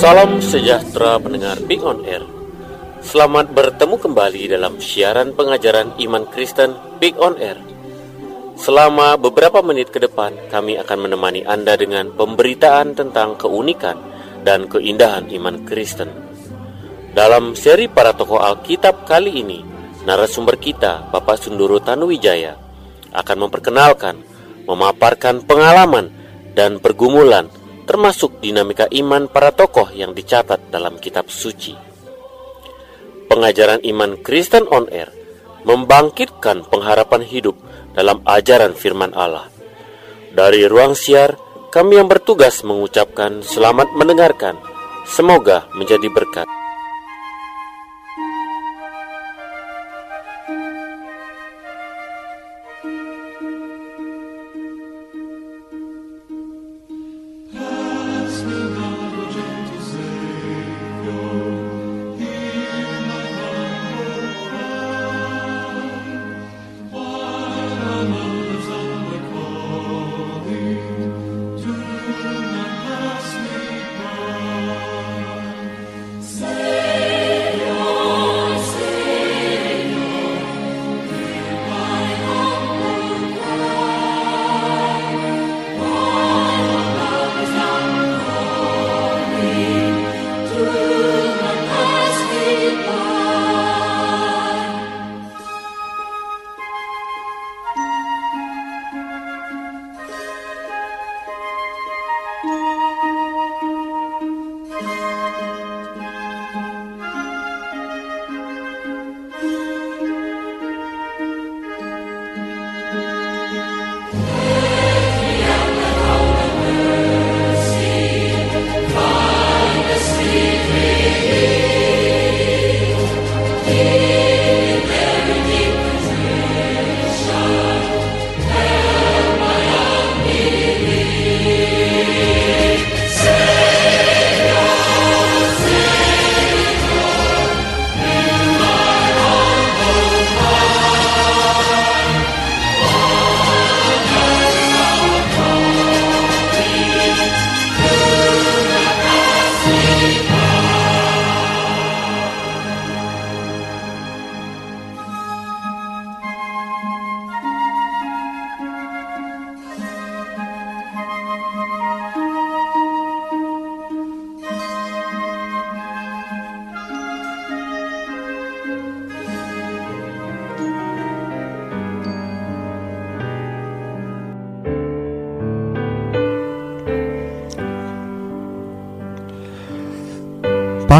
Salam sejahtera pendengar Big On Air. Selamat bertemu kembali dalam siaran pengajaran iman Kristen Big On Air. Selama beberapa menit ke depan, kami akan menemani Anda dengan pemberitaan tentang keunikan dan keindahan iman Kristen. Dalam seri para tokoh Alkitab kali ini, narasumber kita, Bapak Sunduru Tanuwijaya, akan memperkenalkan, memaparkan pengalaman dan pergumulan termasuk dinamika iman para tokoh yang dicatat dalam kitab suci. Pengajaran iman Kristen on Air membangkitkan pengharapan hidup dalam ajaran firman Allah. Dari ruang siar, kami yang bertugas mengucapkan selamat mendengarkan. Semoga menjadi berkat.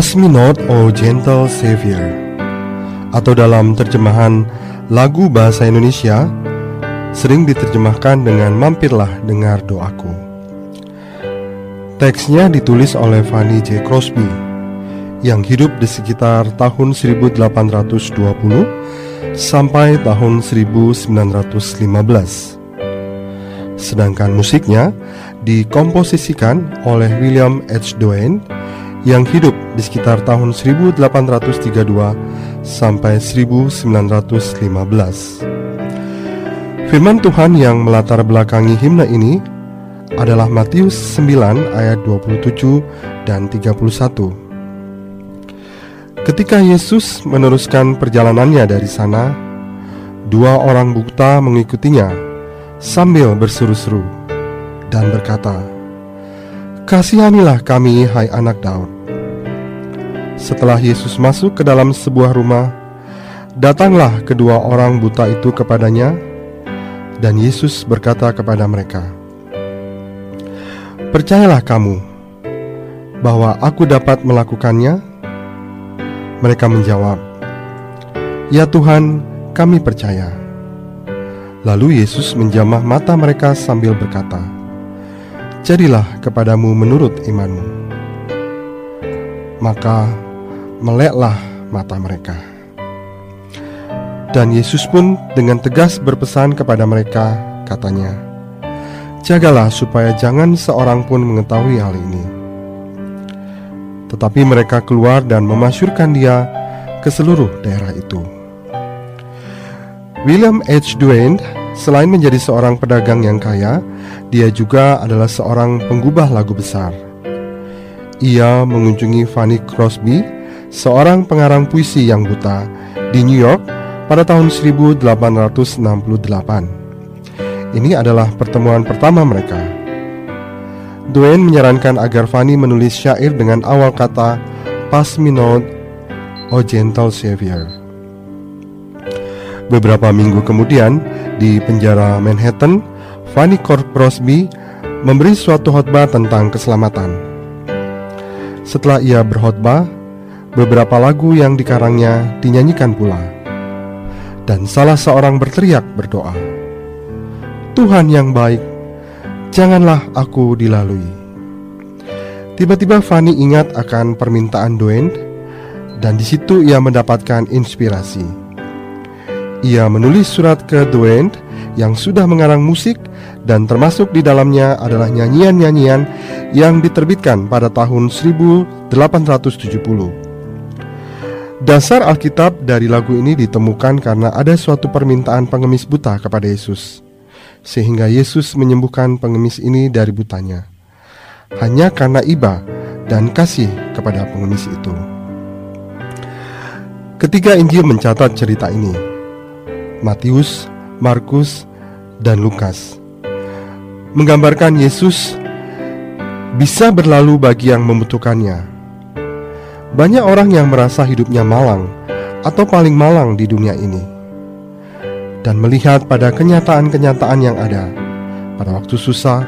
Pass me not, O gentle Savior Atau dalam terjemahan lagu bahasa Indonesia Sering diterjemahkan dengan mampirlah dengar doaku Teksnya ditulis oleh Fanny J. Crosby Yang hidup di sekitar tahun 1820 Sampai tahun 1915 Sedangkan musiknya dikomposisikan oleh William H. Doane yang hidup di sekitar tahun 1832 sampai 1915. Firman Tuhan yang melatar belakangi himne ini adalah Matius 9 ayat 27 dan 31. Ketika Yesus meneruskan perjalanannya dari sana, dua orang buta mengikutinya sambil berseru-seru dan berkata, Kasihanilah kami, hai anak Daud. Setelah Yesus masuk ke dalam sebuah rumah, datanglah kedua orang buta itu kepadanya, dan Yesus berkata kepada mereka, "Percayalah kamu bahwa aku dapat melakukannya." Mereka menjawab, "Ya Tuhan, kami percaya." Lalu Yesus menjamah mata mereka sambil berkata, "Jadilah kepadamu menurut imanmu." Maka meleklah mata mereka. Dan Yesus pun dengan tegas berpesan kepada mereka, katanya, "Jagalah supaya jangan seorang pun mengetahui hal ini." Tetapi mereka keluar dan memasyurkan dia ke seluruh daerah itu. William H. Duane selain menjadi seorang pedagang yang kaya, dia juga adalah seorang penggubah lagu besar. Ia mengunjungi Fanny Crosby, seorang pengarang puisi yang buta, di New York pada tahun 1868. Ini adalah pertemuan pertama mereka. Duane menyarankan agar Fanny menulis syair dengan awal kata Pass me not, O gentle Savior. Beberapa minggu kemudian, di penjara Manhattan, Fanny Crosby memberi suatu khotbah tentang keselamatan. Setelah ia berkhotbah, beberapa lagu yang dikarangnya dinyanyikan pula. Dan salah seorang berteriak berdoa, "Tuhan yang baik, janganlah aku dilalui." Tiba-tiba Fanny ingat akan permintaan Duane dan di situ ia mendapatkan inspirasi. Ia menulis surat ke Duane yang sudah mengarang musik dan termasuk di dalamnya adalah nyanyian-nyanyian yang diterbitkan pada tahun 1870. Dasar Alkitab dari lagu ini ditemukan karena ada suatu permintaan pengemis buta kepada Yesus, sehingga Yesus menyembuhkan pengemis ini dari butanya, hanya karena iba dan kasih kepada pengemis itu. Ketiga Injil mencatat cerita ini. Matius, Markus, dan Lukas. Menggambarkan Yesus bisa berlalu bagi yang membutuhkannya. Banyak orang yang merasa hidupnya malang atau paling malang di dunia ini. Dan melihat pada kenyataan-kenyataan yang ada, pada waktu susah,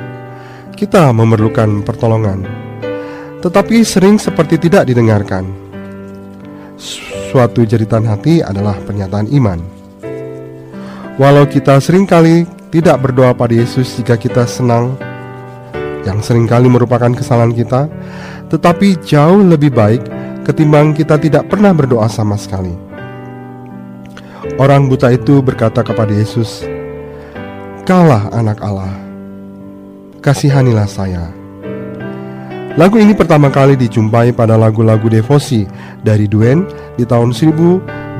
kita memerlukan pertolongan. Tetapi sering seperti tidak didengarkan. Suatu jeritan hati adalah pernyataan iman. Walau kita sering kali tidak berdoa pada Yesus jika kita senang, yang sering kali merupakan kesalahan kita, tetapi jauh lebih baik ketimbang kita tidak pernah berdoa sama sekali. Orang buta itu berkata kepada Yesus, "Kaulah anak Allah, kasihanilah saya." Lagu ini pertama kali dijumpai pada lagu-lagu devosi dari Duane di tahun 1870.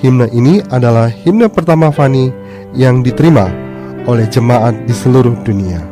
Himne ini adalah himne pertama Fani yang diterima oleh jemaat di seluruh dunia.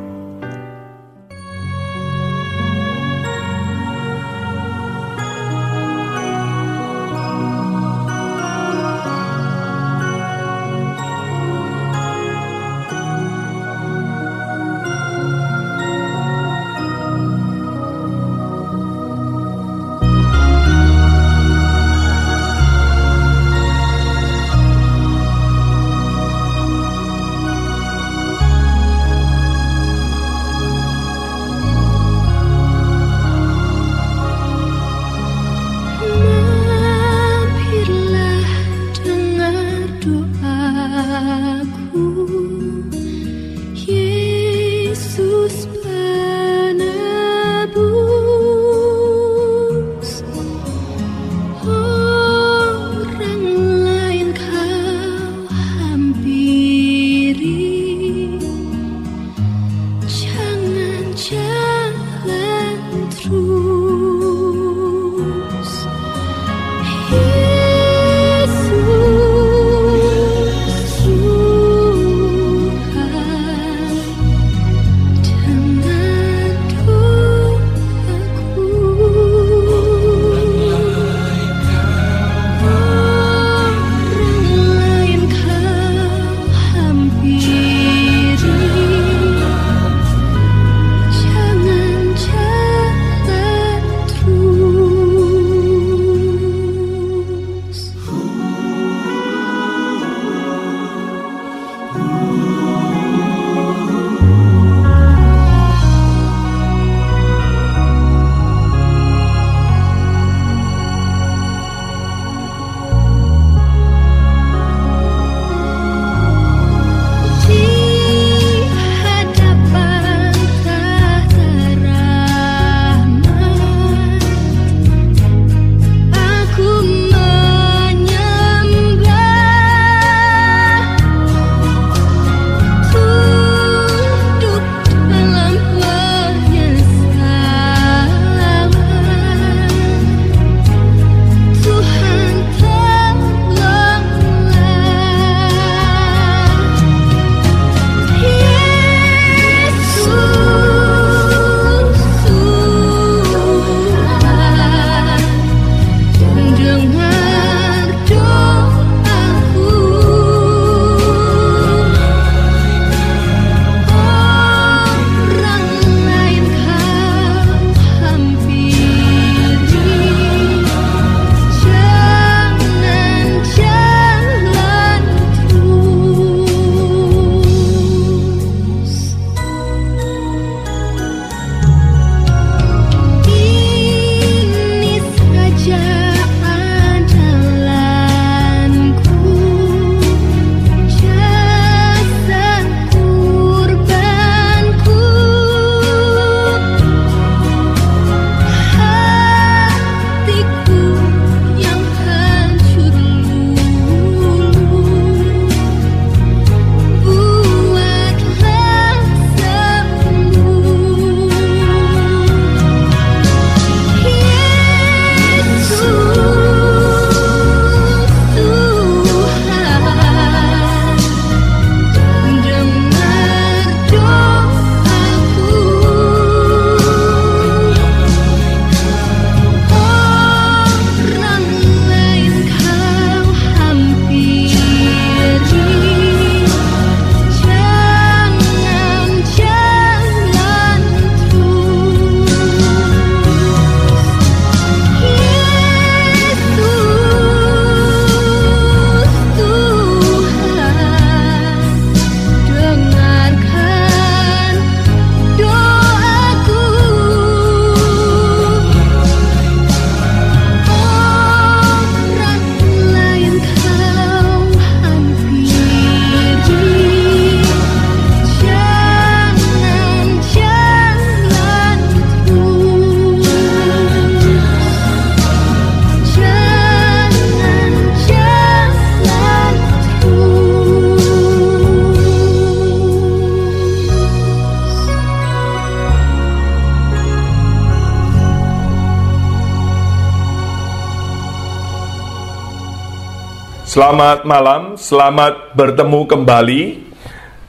Selamat malam, selamat bertemu kembali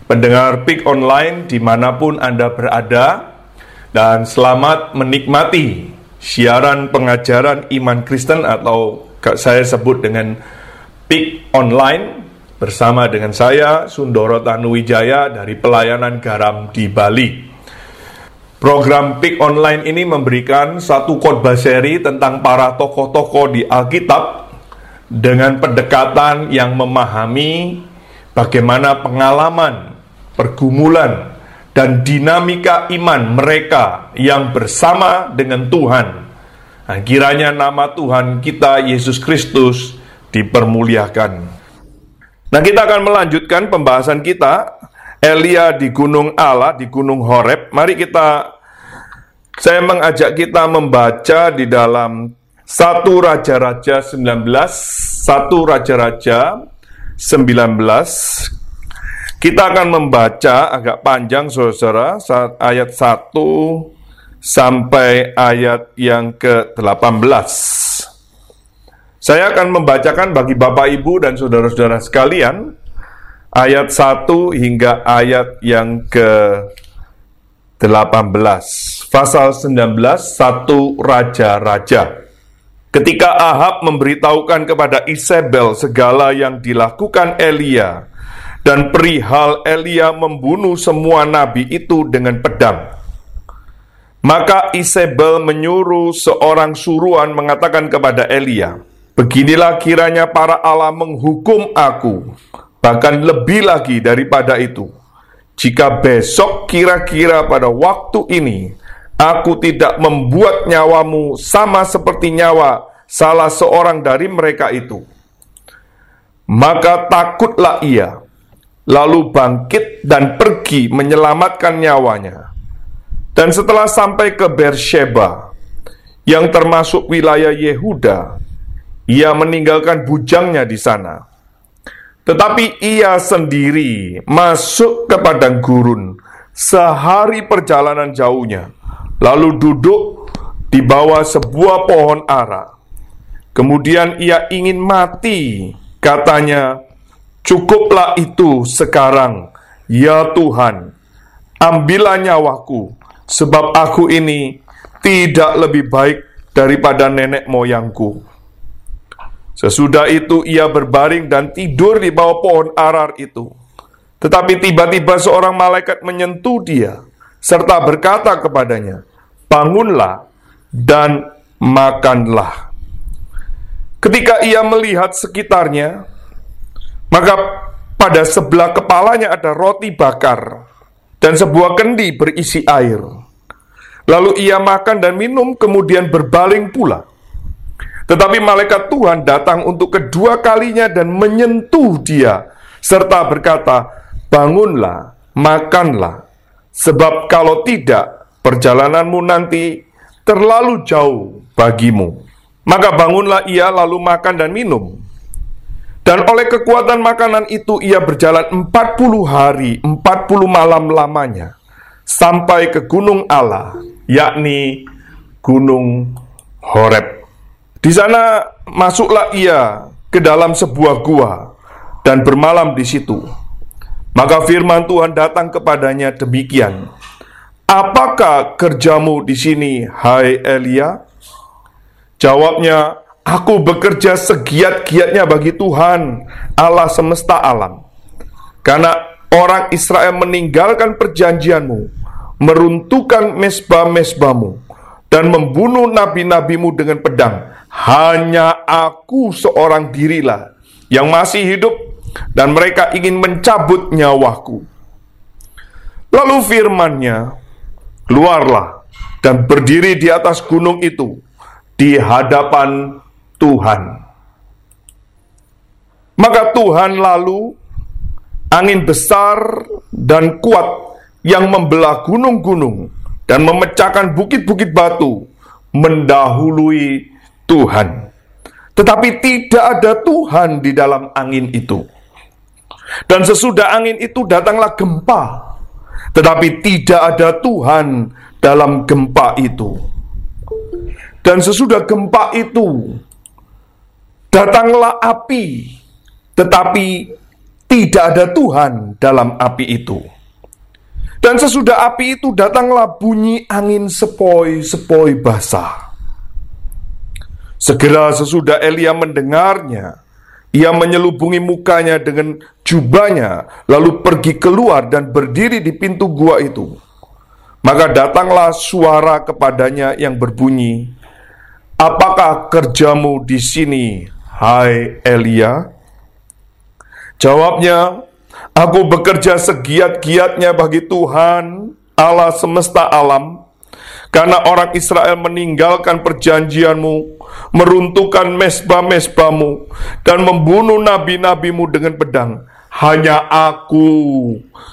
pendengar PIK Online di mana pun Anda berada dan selamat menikmati siaran pengajaran iman Kristen atau saya sebut dengan PIK Online bersama dengan saya Sundoro Tanuwijaya dari pelayanan garam di Bali. Program PIK Online ini memberikan satu khotbah seri tentang para tokoh-tokoh di Alkitab dengan pendekatan yang memahami bagaimana pengalaman, pergumulan, dan dinamika iman mereka yang bersama dengan Tuhan. Nah, kiranya nama Tuhan kita Yesus Kristus dipermuliakan. Nah, kita akan melanjutkan pembahasan kita Elia di Gunung Allah, di Gunung Horeb. Mari kita saya mengajak kita membaca di dalam satu Raja-Raja 19, satu Raja-Raja 19. Kita akan membaca agak panjang saudara, ayat 1 sampai ayat yang ke-18. Saya akan membacakan bagi Bapak Ibu dan saudara-saudara sekalian ayat 1 hingga ayat yang ke-18. Pasal 19, satu Raja-Raja. Ketika Ahab memberitahukan kepada Isabel segala yang dilakukan Elia dan perihal Elia membunuh semua nabi itu dengan pedang. Maka Isabel menyuruh seorang suruhan mengatakan kepada Elia, Beginilah kiranya para Allah menghukum aku, bahkan lebih lagi daripada itu. Jika besok kira-kira pada waktu ini Aku tidak membuat nyawamu sama seperti nyawa salah seorang dari mereka itu. Maka takutlah ia, lalu bangkit dan pergi menyelamatkan nyawanya. Dan setelah sampai ke Bersheba, yang termasuk wilayah Yehuda, ia meninggalkan bujangnya di sana. Tetapi ia sendiri masuk ke padang gurun sehari perjalanan jauhnya lalu duduk di bawah sebuah pohon ara. Kemudian ia ingin mati, katanya, "Cukuplah itu sekarang, ya Tuhan, ambillah nyawaku, sebab aku ini tidak lebih baik daripada nenek moyangku." Sesudah itu ia berbaring dan tidur di bawah pohon arar itu. Tetapi tiba-tiba seorang malaikat menyentuh dia serta berkata kepadanya, bangunlah dan makanlah. Ketika ia melihat sekitarnya, maka pada sebelah kepalanya ada roti bakar dan sebuah kendi berisi air. Lalu ia makan dan minum, kemudian berbaling pula. Tetapi malaikat Tuhan datang untuk kedua kalinya dan menyentuh dia, serta berkata, "Bangunlah, makanlah, sebab kalau tidak, perjalananmu nanti terlalu jauh bagimu. Maka bangunlah ia lalu makan dan minum. Dan oleh kekuatan makanan itu ia berjalan 40 hari, 40 malam lamanya sampai ke gunung Allah, yakni gunung Horeb. Di sana masuklah ia ke dalam sebuah gua dan bermalam di situ. Maka firman Tuhan datang kepadanya demikian, Apakah kerjamu di sini, hai Elia? Jawabnya, aku bekerja segiat-giatnya bagi Tuhan, Allah semesta alam. Karena orang Israel meninggalkan perjanjianmu, meruntuhkan mesbah-mesbahmu, dan membunuh nabi-nabimu dengan pedang. Hanya aku seorang dirilah yang masih hidup, dan mereka ingin mencabut nyawaku. Lalu firmannya, keluarlah dan berdiri di atas gunung itu di hadapan Tuhan. Maka Tuhan lalu angin besar dan kuat yang membelah gunung-gunung dan memecahkan bukit-bukit batu mendahului Tuhan. Tetapi tidak ada Tuhan di dalam angin itu. Dan sesudah angin itu datanglah gempa tetapi tidak ada Tuhan dalam gempa itu. Dan sesudah gempa itu, datanglah api tetapi tidak ada Tuhan dalam api itu. Dan sesudah api itu datanglah bunyi angin sepoi-sepoi basah. Segera sesudah Elia mendengarnya, ia menyelubungi mukanya dengan jubahnya, lalu pergi keluar dan berdiri di pintu gua itu. Maka datanglah suara kepadanya yang berbunyi, "Apakah kerjamu di sini, hai Elia?" Jawabnya, Aku bekerja segiat-giatnya bagi Tuhan Allah semesta alam karena orang Israel meninggalkan perjanjianmu, meruntuhkan mesbah-mesbahmu, dan membunuh nabi-nabimu dengan pedang. Hanya aku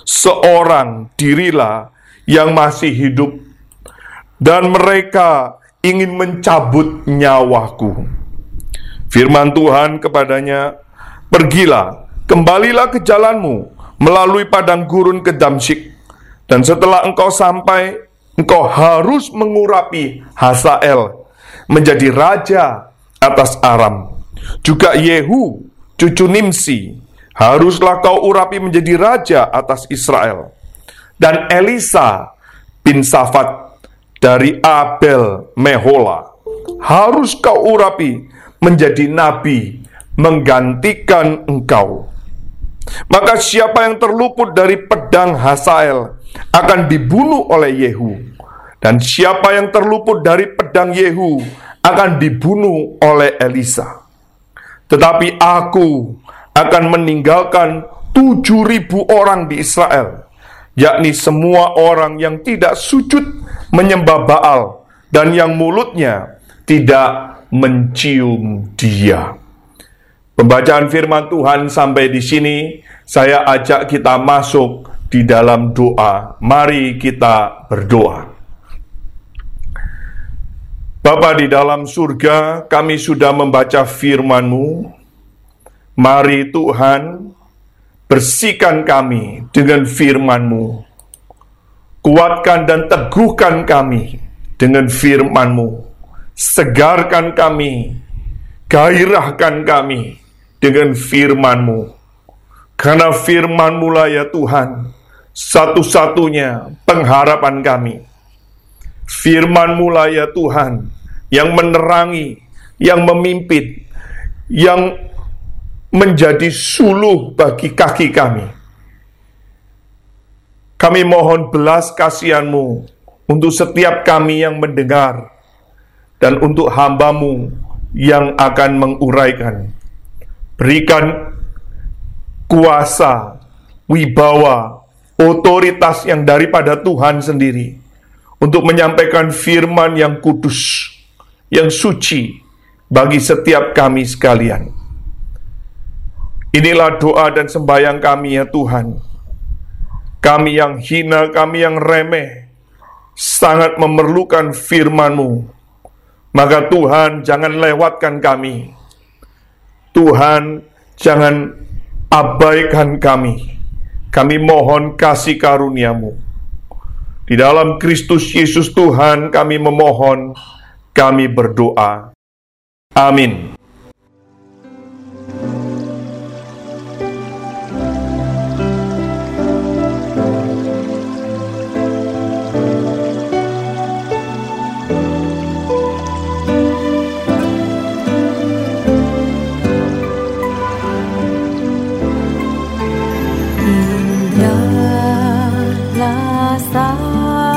seorang dirilah yang masih hidup, dan mereka ingin mencabut nyawaku. Firman Tuhan kepadanya, "Pergilah, Kembalilah ke jalanmu melalui padang gurun ke Damsyik. Dan setelah engkau sampai, engkau harus mengurapi Hasael menjadi raja atas Aram. Juga Yehu, cucu Nimsi, haruslah kau urapi menjadi raja atas Israel. Dan Elisa bin Safat dari Abel Mehola harus kau urapi menjadi nabi menggantikan engkau. Maka siapa yang terluput dari pedang Hasael akan dibunuh oleh Yehu. Dan siapa yang terluput dari pedang Yehu akan dibunuh oleh Elisa. Tetapi aku akan meninggalkan tujuh ribu orang di Israel, yakni semua orang yang tidak sujud menyembah Baal dan yang mulutnya tidak mencium dia. Pembacaan firman Tuhan sampai di sini, saya ajak kita masuk di dalam doa. Mari kita berdoa. Bapa di dalam surga, kami sudah membaca firman-Mu. Mari Tuhan, bersihkan kami dengan firman-Mu. Kuatkan dan teguhkan kami dengan firman-Mu. Segarkan kami, gairahkan kami dengan firman-Mu. Karena firman-Mu lah ya Tuhan, satu-satunya pengharapan kami. Firman-Mu lah ya Tuhan, yang menerangi, yang memimpin, yang menjadi suluh bagi kaki kami. Kami mohon belas kasihan-Mu untuk setiap kami yang mendengar dan untuk hambamu yang akan menguraikan Berikan kuasa, wibawa, otoritas yang daripada Tuhan sendiri untuk menyampaikan firman yang kudus, yang suci bagi setiap kami sekalian. Inilah doa dan sembahyang kami ya Tuhan. Kami yang hina, kami yang remeh, sangat memerlukan firman-Mu. Maka Tuhan jangan lewatkan kami Tuhan, jangan abaikan kami. Kami mohon kasih karuniamu. Di dalam Kristus Yesus Tuhan kami memohon, kami berdoa. Amin. isi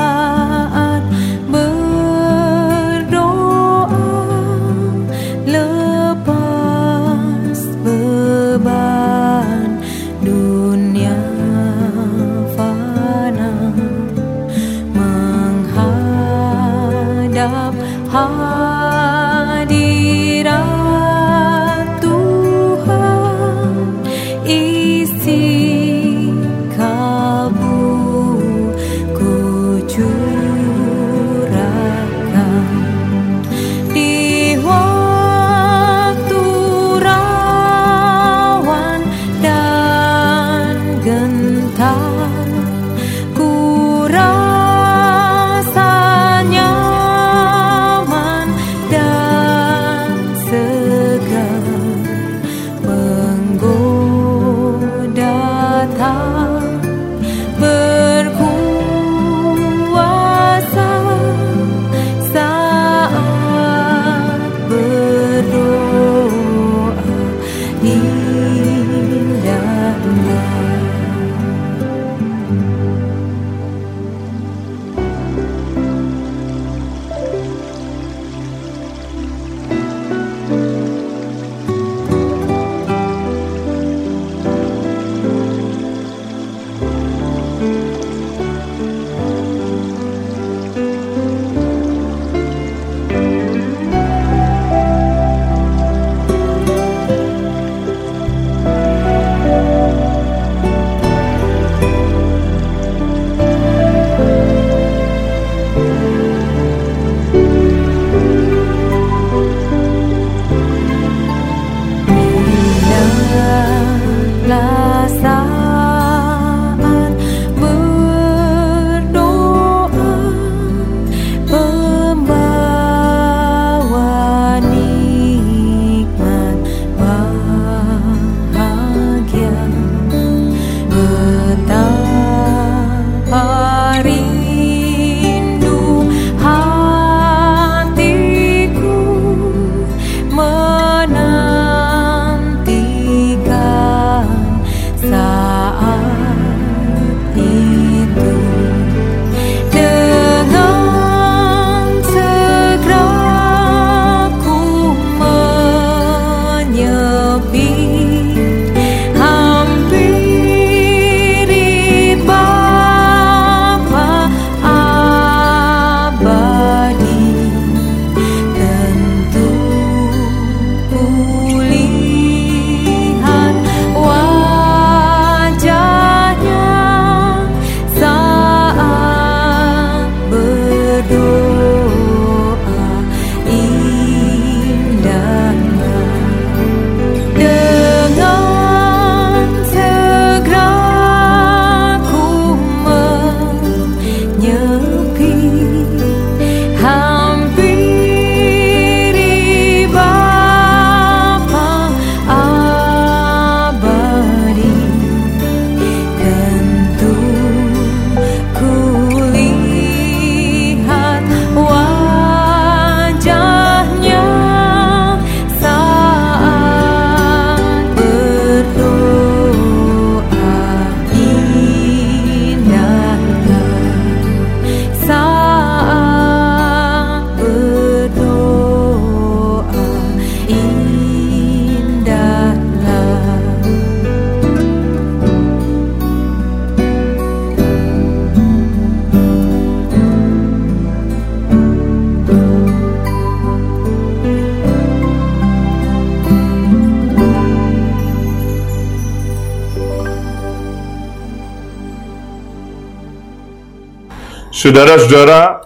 Saudara-saudara,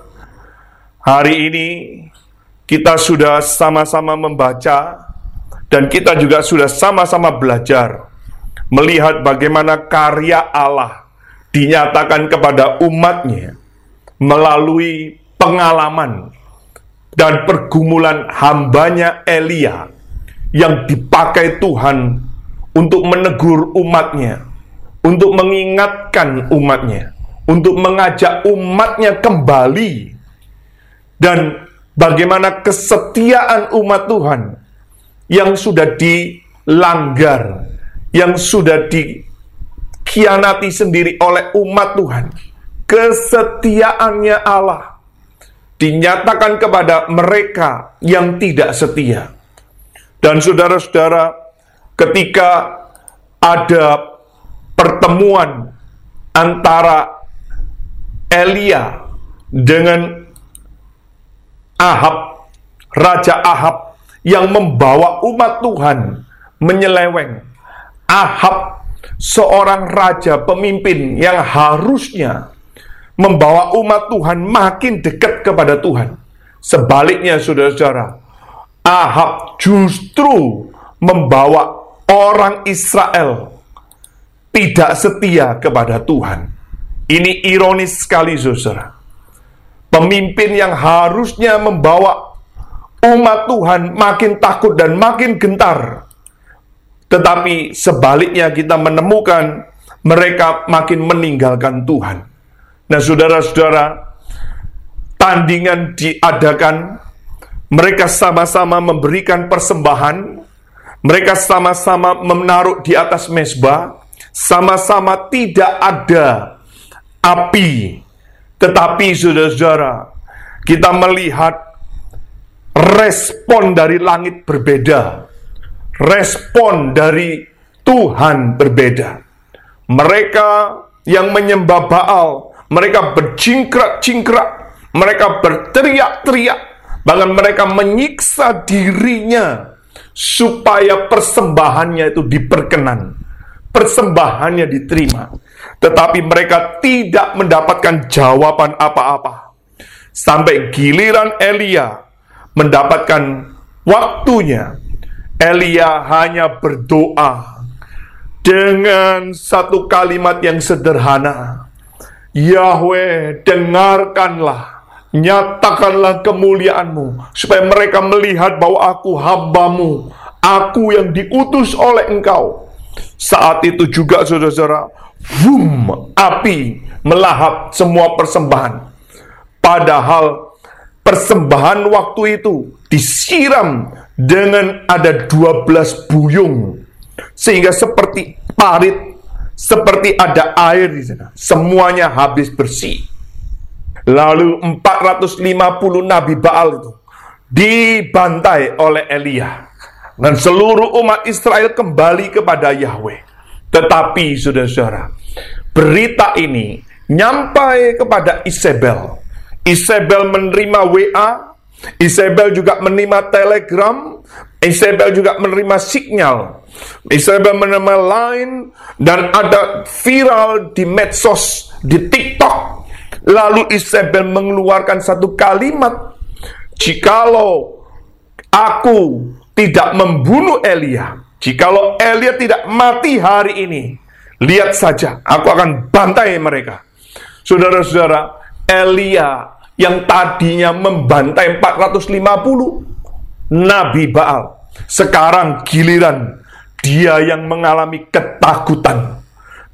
hari ini kita sudah sama-sama membaca dan kita juga sudah sama-sama belajar melihat bagaimana karya Allah dinyatakan kepada umatnya melalui pengalaman dan pergumulan hambanya Elia yang dipakai Tuhan untuk menegur umatnya, untuk mengingatkan umatnya, untuk mengajak umatnya kembali dan bagaimana kesetiaan umat Tuhan yang sudah dilanggar, yang sudah dikhianati sendiri oleh umat Tuhan. Kesetiaannya Allah dinyatakan kepada mereka yang tidak setia. Dan saudara-saudara, ketika ada pertemuan antara Elia dengan Ahab, Raja Ahab yang membawa umat Tuhan menyeleweng. Ahab seorang raja pemimpin yang harusnya membawa umat Tuhan makin dekat kepada Tuhan. Sebaliknya saudara-saudara, Ahab justru membawa orang Israel tidak setia kepada Tuhan. Ini ironis sekali saudara. Pemimpin yang harusnya membawa umat Tuhan makin takut dan makin gentar. Tetapi sebaliknya kita menemukan mereka makin meninggalkan Tuhan. Nah saudara-saudara, tandingan diadakan, mereka sama-sama memberikan persembahan, mereka sama-sama menaruh di atas mesbah, sama-sama tidak ada api tetapi saudara-saudara, kita melihat respon dari langit berbeda. Respon dari Tuhan berbeda. Mereka yang menyembah Baal, mereka bercingkrak-cingkrak, mereka berteriak-teriak, bahkan mereka menyiksa dirinya supaya persembahannya itu diperkenan, persembahannya diterima tetapi mereka tidak mendapatkan jawaban apa-apa. Sampai giliran Elia mendapatkan waktunya, Elia hanya berdoa dengan satu kalimat yang sederhana. Yahweh, dengarkanlah, nyatakanlah kemuliaanmu, supaya mereka melihat bahwa aku hambamu, aku yang diutus oleh engkau. Saat itu juga saudara-saudara, Vum, api melahap semua persembahan. Padahal persembahan waktu itu disiram dengan ada 12 buyung. Sehingga seperti parit, seperti ada air di sana. Semuanya habis bersih. Lalu 450 nabi Baal itu dibantai oleh Elia. Dan seluruh umat Israel kembali kepada Yahweh. Tetapi saudara-saudara, berita ini nyampai kepada Isabel. Isabel menerima WA, Isabel juga menerima telegram, Isabel juga menerima sinyal. Isabel menerima line dan ada viral di medsos, di TikTok. Lalu Isabel mengeluarkan satu kalimat, "Jikalau aku tidak membunuh Elia, Jikalau Elia tidak mati hari ini, lihat saja, aku akan bantai mereka. Saudara-saudara, Elia yang tadinya membantai 450 Nabi Baal, sekarang giliran dia yang mengalami ketakutan.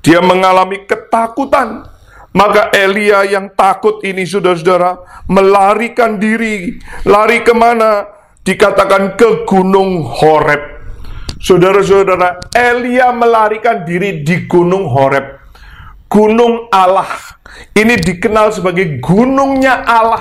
Dia mengalami ketakutan. Maka Elia yang takut ini saudara-saudara melarikan diri. Lari ke mana? Dikatakan ke gunung Horeb. Saudara-saudara, Elia melarikan diri di Gunung Horeb. Gunung Allah. Ini dikenal sebagai gunungnya Allah.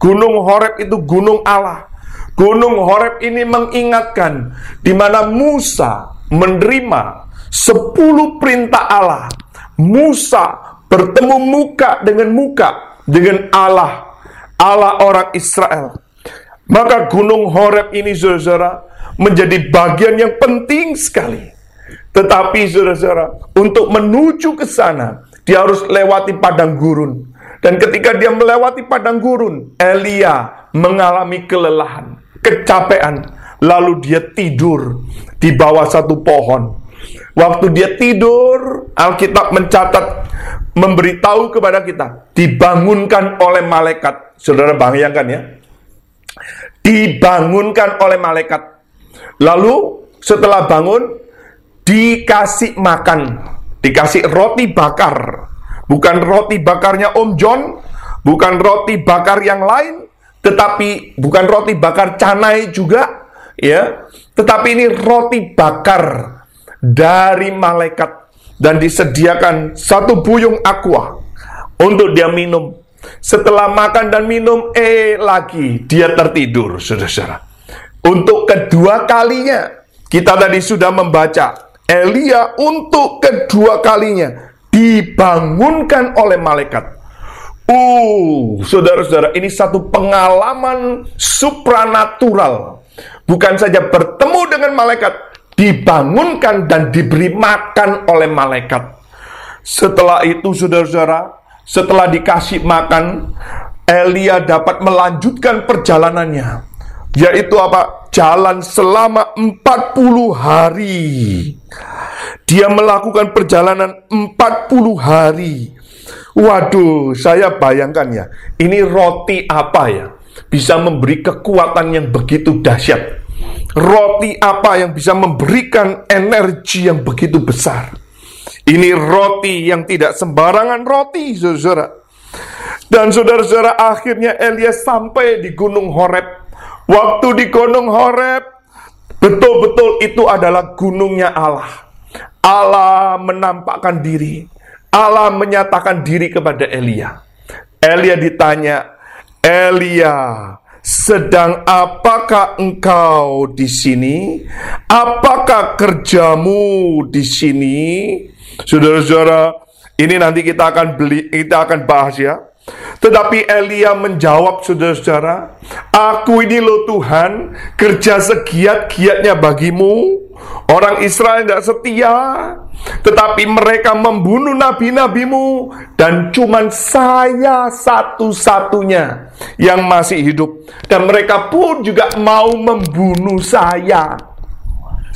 Gunung Horeb itu gunung Allah. Gunung Horeb ini mengingatkan di mana Musa menerima sepuluh perintah Allah. Musa bertemu muka dengan muka dengan Allah, Allah orang Israel. Maka Gunung Horeb ini saudara menjadi bagian yang penting sekali. Tetapi saudara-saudara, untuk menuju ke sana, dia harus lewati padang gurun. Dan ketika dia melewati padang gurun, Elia mengalami kelelahan, kecapean, lalu dia tidur di bawah satu pohon. Waktu dia tidur, Alkitab mencatat, memberitahu kepada kita, dibangunkan oleh malaikat. Saudara bayangkan ya, dibangunkan oleh malaikat. Lalu setelah bangun, dikasih makan, dikasih roti bakar. Bukan roti bakarnya Om John, bukan roti bakar yang lain, tetapi bukan roti bakar canai juga, ya. Tetapi ini roti bakar dari malaikat dan disediakan satu buyung aqua untuk dia minum. Setelah makan dan minum, eh lagi dia tertidur, saudara-saudara. Untuk kedua kalinya, kita tadi sudah membaca Elia untuk kedua kalinya dibangunkan oleh malaikat. Uh, saudara-saudara, ini satu pengalaman supranatural. Bukan saja bertemu dengan malaikat, dibangunkan dan diberi makan oleh malaikat. Setelah itu saudara-saudara, setelah dikasih makan, Elia dapat melanjutkan perjalanannya. Yaitu apa? Jalan selama 40 hari. Dia melakukan perjalanan 40 hari. Waduh, saya bayangkan ya, ini roti apa ya? Bisa memberi kekuatan yang begitu dahsyat Roti apa yang bisa memberikan energi yang begitu besar? Ini roti yang tidak sembarangan roti, saudara. Dan saudara-saudara akhirnya Elias sampai di Gunung Horeb. Waktu di Gunung Horeb, betul-betul itu adalah gunungnya Allah. Allah menampakkan diri. Allah menyatakan diri kepada Elia. Elia ditanya, Elia, sedang apakah engkau di sini? Apakah kerjamu di sini? Saudara-saudara, ini nanti kita akan beli, kita akan bahas ya. Tetapi Elia menjawab saudara-saudara, Aku ini loh Tuhan, kerja segiat-giatnya bagimu, Orang Israel tidak setia, tetapi mereka membunuh nabi-nabimu dan cuman saya satu-satunya yang masih hidup dan mereka pun juga mau membunuh saya.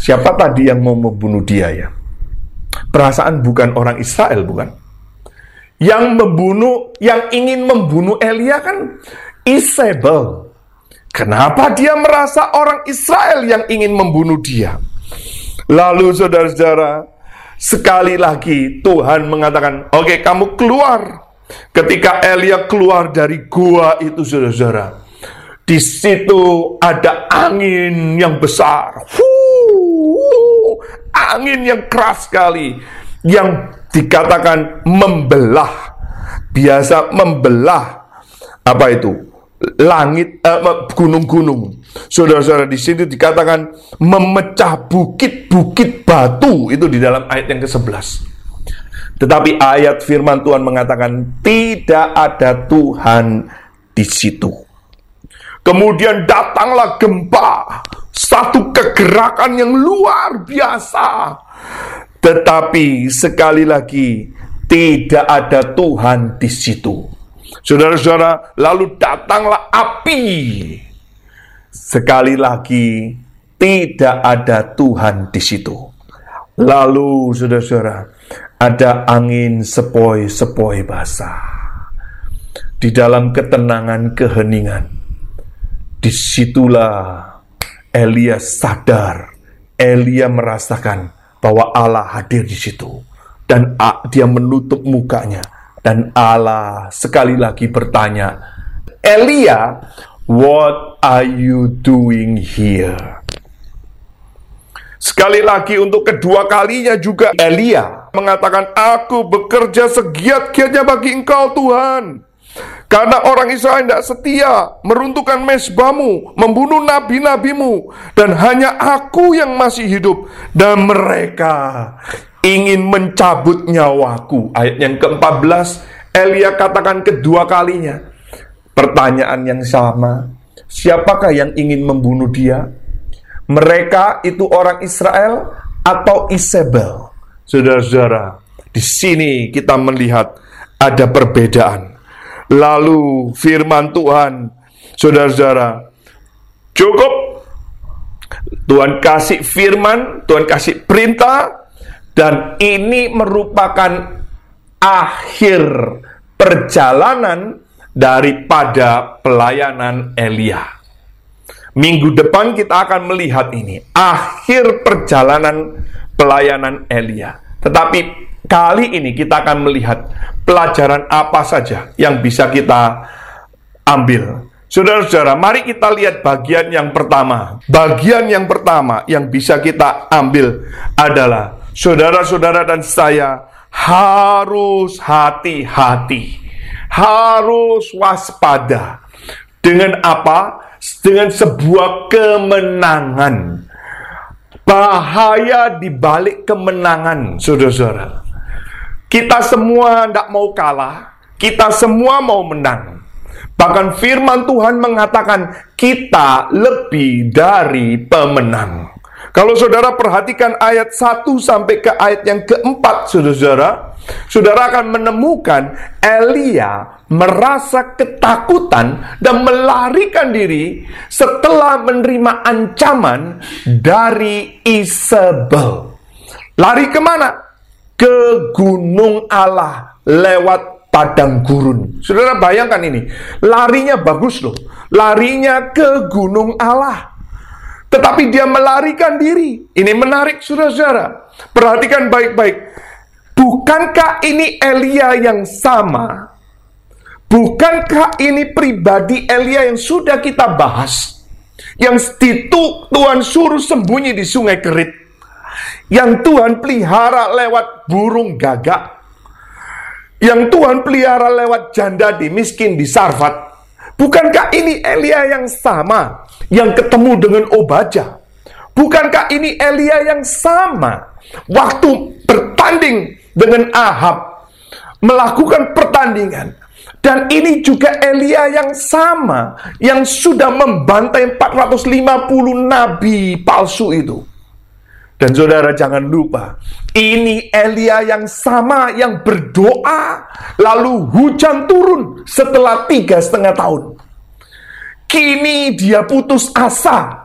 Siapa tadi yang mau membunuh dia ya? Perasaan bukan orang Israel bukan? Yang membunuh, yang ingin membunuh Elia kan Isabel. Kenapa dia merasa orang Israel yang ingin membunuh dia? Lalu saudara-saudara, sekali lagi Tuhan mengatakan, oke okay, kamu keluar. Ketika Elia keluar dari gua itu saudara-saudara, di situ ada angin yang besar. Angin yang keras sekali. Yang dikatakan membelah. Biasa membelah. Apa itu? langit eh, gunung-gunung. Saudara-saudara di sini dikatakan memecah bukit-bukit batu itu di dalam ayat yang ke-11. Tetapi ayat firman Tuhan mengatakan tidak ada Tuhan di situ. Kemudian datanglah gempa, satu kegerakan yang luar biasa. Tetapi sekali lagi tidak ada Tuhan di situ. Saudara-saudara, lalu datanglah api. Sekali lagi, tidak ada Tuhan di situ. Lalu, saudara-saudara, ada angin sepoi-sepoi basah. Di dalam ketenangan keheningan, di situlah Elia sadar, Elia merasakan bahwa Allah hadir di situ. Dan dia menutup mukanya dan Allah sekali lagi bertanya, Elia, what are you doing here? Sekali lagi untuk kedua kalinya juga Elia mengatakan, Aku bekerja segiat-giatnya bagi engkau Tuhan. Karena orang Israel tidak setia, meruntuhkan mesbamu, membunuh nabi-nabimu, dan hanya aku yang masih hidup, dan mereka ingin mencabut nyawaku. Ayat yang ke-14, Elia katakan kedua kalinya. Pertanyaan yang sama, siapakah yang ingin membunuh dia? Mereka itu orang Israel atau Isabel? Saudara-saudara, di sini kita melihat ada perbedaan. Lalu firman Tuhan, saudara-saudara, cukup. Tuhan kasih firman, Tuhan kasih perintah, dan ini merupakan akhir perjalanan daripada pelayanan Elia. Minggu depan kita akan melihat ini, akhir perjalanan pelayanan Elia. Tetapi kali ini kita akan melihat pelajaran apa saja yang bisa kita ambil. Saudara-saudara, mari kita lihat bagian yang pertama. Bagian yang pertama yang bisa kita ambil adalah saudara-saudara dan saya harus hati-hati, harus waspada. Dengan apa? Dengan sebuah kemenangan. Bahaya di balik kemenangan, saudara-saudara. Kita semua tidak mau kalah, kita semua mau menang. Bahkan firman Tuhan mengatakan kita lebih dari pemenang. Kalau saudara perhatikan ayat 1 sampai ke ayat yang keempat, saudara-saudara, saudara akan menemukan Elia merasa ketakutan dan melarikan diri setelah menerima ancaman dari Isabel. Lari ke mana? Ke Gunung Allah lewat padang gurun. Saudara bayangkan ini, larinya bagus loh. Larinya ke Gunung Allah. Tetapi dia melarikan diri. Ini menarik saudara-saudara. Perhatikan baik-baik. Bukankah ini Elia yang sama? Bukankah ini pribadi Elia yang sudah kita bahas? Yang itu Tuhan suruh sembunyi di sungai Kerit. Yang Tuhan pelihara lewat burung gagak. Yang Tuhan pelihara lewat janda di miskin di Sarfat. Bukankah ini Elia yang sama yang ketemu dengan Obaja? Bukankah ini Elia yang sama waktu bertanding dengan Ahab melakukan pertandingan? Dan ini juga Elia yang sama yang sudah membantai 450 nabi palsu itu. Dan saudara jangan lupa, ini Elia yang sama yang berdoa, lalu hujan turun setelah tiga setengah tahun. Kini dia putus asa.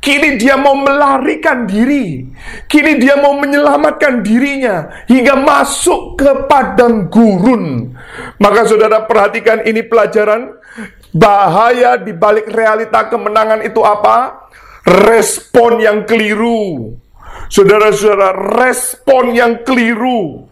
Kini dia mau melarikan diri. Kini dia mau menyelamatkan dirinya hingga masuk ke padang gurun. Maka saudara perhatikan ini pelajaran bahaya di balik realita kemenangan itu apa? Respon yang keliru. Saudara-saudara, respon yang keliru.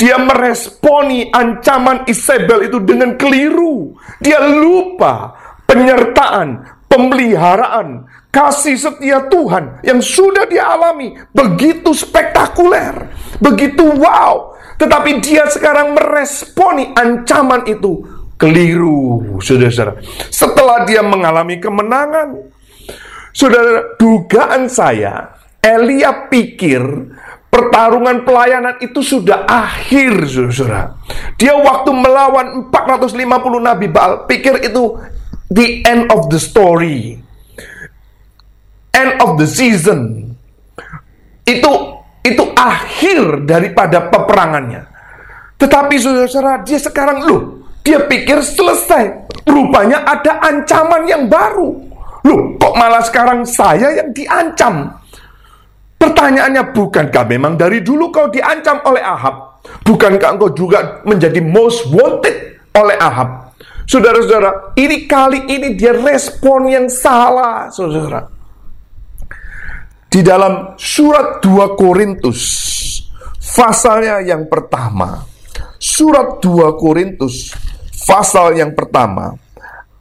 Dia meresponi ancaman Isabel itu dengan keliru. Dia lupa penyertaan, pemeliharaan, kasih setia Tuhan yang sudah dialami begitu spektakuler, begitu wow. Tetapi dia sekarang meresponi ancaman itu keliru, saudara-saudara. Setelah dia mengalami kemenangan, saudara, dugaan saya Elia pikir pertarungan pelayanan itu sudah akhir, saudara. Dia waktu melawan 450 nabi Baal, pikir itu the end of the story. End of the season. Itu itu akhir daripada peperangannya. Tetapi saudara-saudara, dia sekarang loh, dia pikir selesai. Rupanya ada ancaman yang baru. Loh, kok malah sekarang saya yang diancam? Pertanyaannya, bukankah memang dari dulu kau diancam oleh Ahab? Bukankah engkau juga menjadi most wanted oleh Ahab? Saudara-saudara, ini kali ini dia respon yang salah, saudara. Di dalam surat 2 Korintus, pasalnya yang pertama, surat 2 Korintus, pasal yang pertama,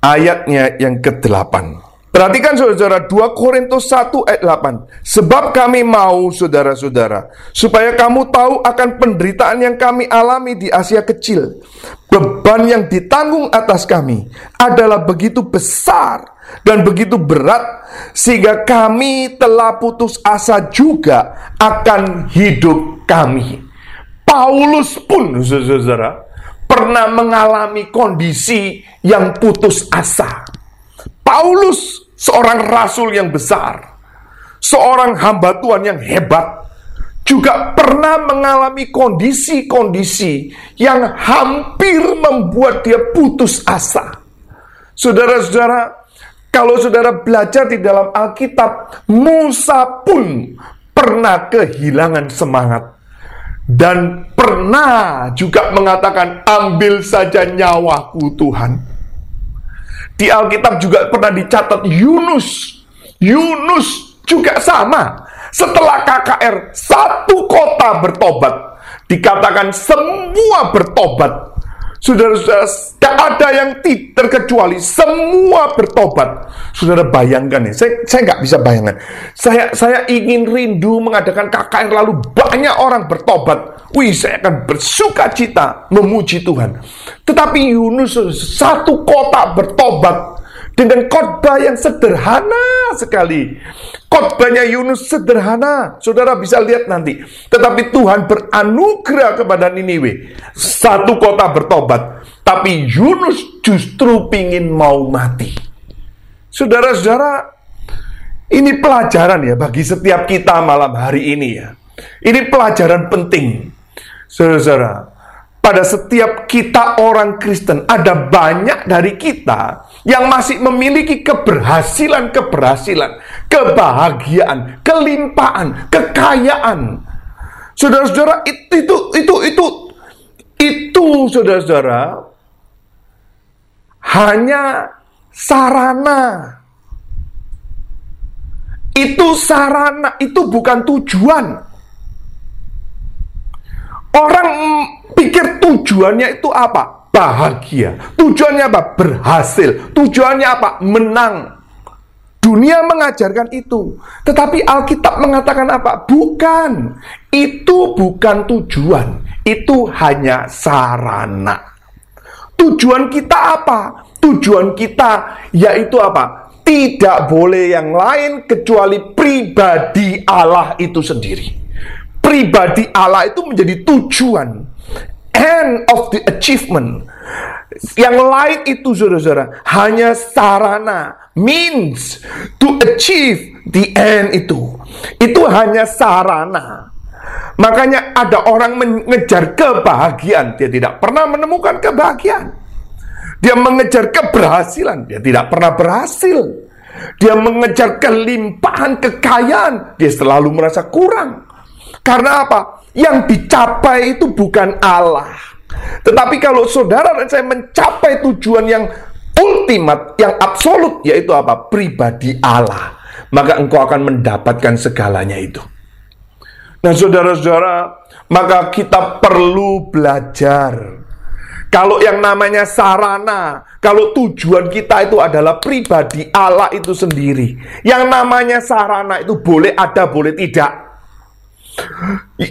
ayatnya yang ke-8. Perhatikan saudara-saudara 2 Korintus 1 ayat 8 Sebab kami mau saudara-saudara Supaya kamu tahu akan penderitaan yang kami alami di Asia kecil. Beban yang ditanggung atas kami Adalah begitu besar dan begitu berat Sehingga kami telah putus asa juga akan hidup kami. Paulus pun saudara-saudara Pernah mengalami kondisi yang putus asa. Paulus seorang rasul yang besar, seorang hamba Tuhan yang hebat, juga pernah mengalami kondisi-kondisi yang hampir membuat dia putus asa. Saudara-saudara, kalau saudara belajar di dalam Alkitab, Musa pun pernah kehilangan semangat dan pernah juga mengatakan, "Ambil saja nyawaku, Tuhan." Di Alkitab juga pernah dicatat Yunus. Yunus juga sama setelah KKR satu kota bertobat, dikatakan semua bertobat. Saudara-saudara, tidak ada yang terkecuali semua bertobat. Saudara bayangkan ya, saya saya nggak bisa bayangkan. Saya saya ingin rindu mengadakan KKR lalu banyak orang bertobat. Wih, saya akan bersuka cita memuji Tuhan. Tetapi Yunus satu kota bertobat dengan khotbah yang sederhana sekali. Khotbahnya Yunus sederhana, saudara bisa lihat nanti. Tetapi Tuhan beranugerah kepada Niniwe. Satu kota bertobat, tapi Yunus justru ingin mau mati. Saudara-saudara, ini pelajaran ya bagi setiap kita malam hari ini ya. Ini pelajaran penting. Saudara-saudara, pada setiap kita orang Kristen ada banyak dari kita yang masih memiliki keberhasilan-keberhasilan, kebahagiaan, kelimpahan, kekayaan. Saudara-saudara, itu itu itu itu itu saudara-saudara hanya sarana. Itu sarana, itu bukan tujuan. Orang pikir tujuannya itu apa? Bahagia. Tujuannya apa? Berhasil. Tujuannya apa? Menang. Dunia mengajarkan itu. Tetapi Alkitab mengatakan apa? Bukan. Itu bukan tujuan. Itu hanya sarana. Tujuan kita apa? Tujuan kita yaitu apa? Tidak boleh yang lain kecuali pribadi Allah itu sendiri. Pribadi Allah itu menjadi tujuan end of the achievement. Yang lain itu saudara-saudara hanya sarana, means to achieve the end itu. Itu hanya sarana. Makanya ada orang mengejar kebahagiaan, dia tidak pernah menemukan kebahagiaan. Dia mengejar keberhasilan, dia tidak pernah berhasil. Dia mengejar kelimpahan kekayaan, dia selalu merasa kurang. Karena apa? Yang dicapai itu bukan Allah. Tetapi kalau saudara dan saya mencapai tujuan yang ultimat, yang absolut, yaitu apa? Pribadi Allah. Maka engkau akan mendapatkan segalanya itu. Nah saudara-saudara, maka kita perlu belajar. Kalau yang namanya sarana, kalau tujuan kita itu adalah pribadi Allah itu sendiri. Yang namanya sarana itu boleh ada, boleh tidak.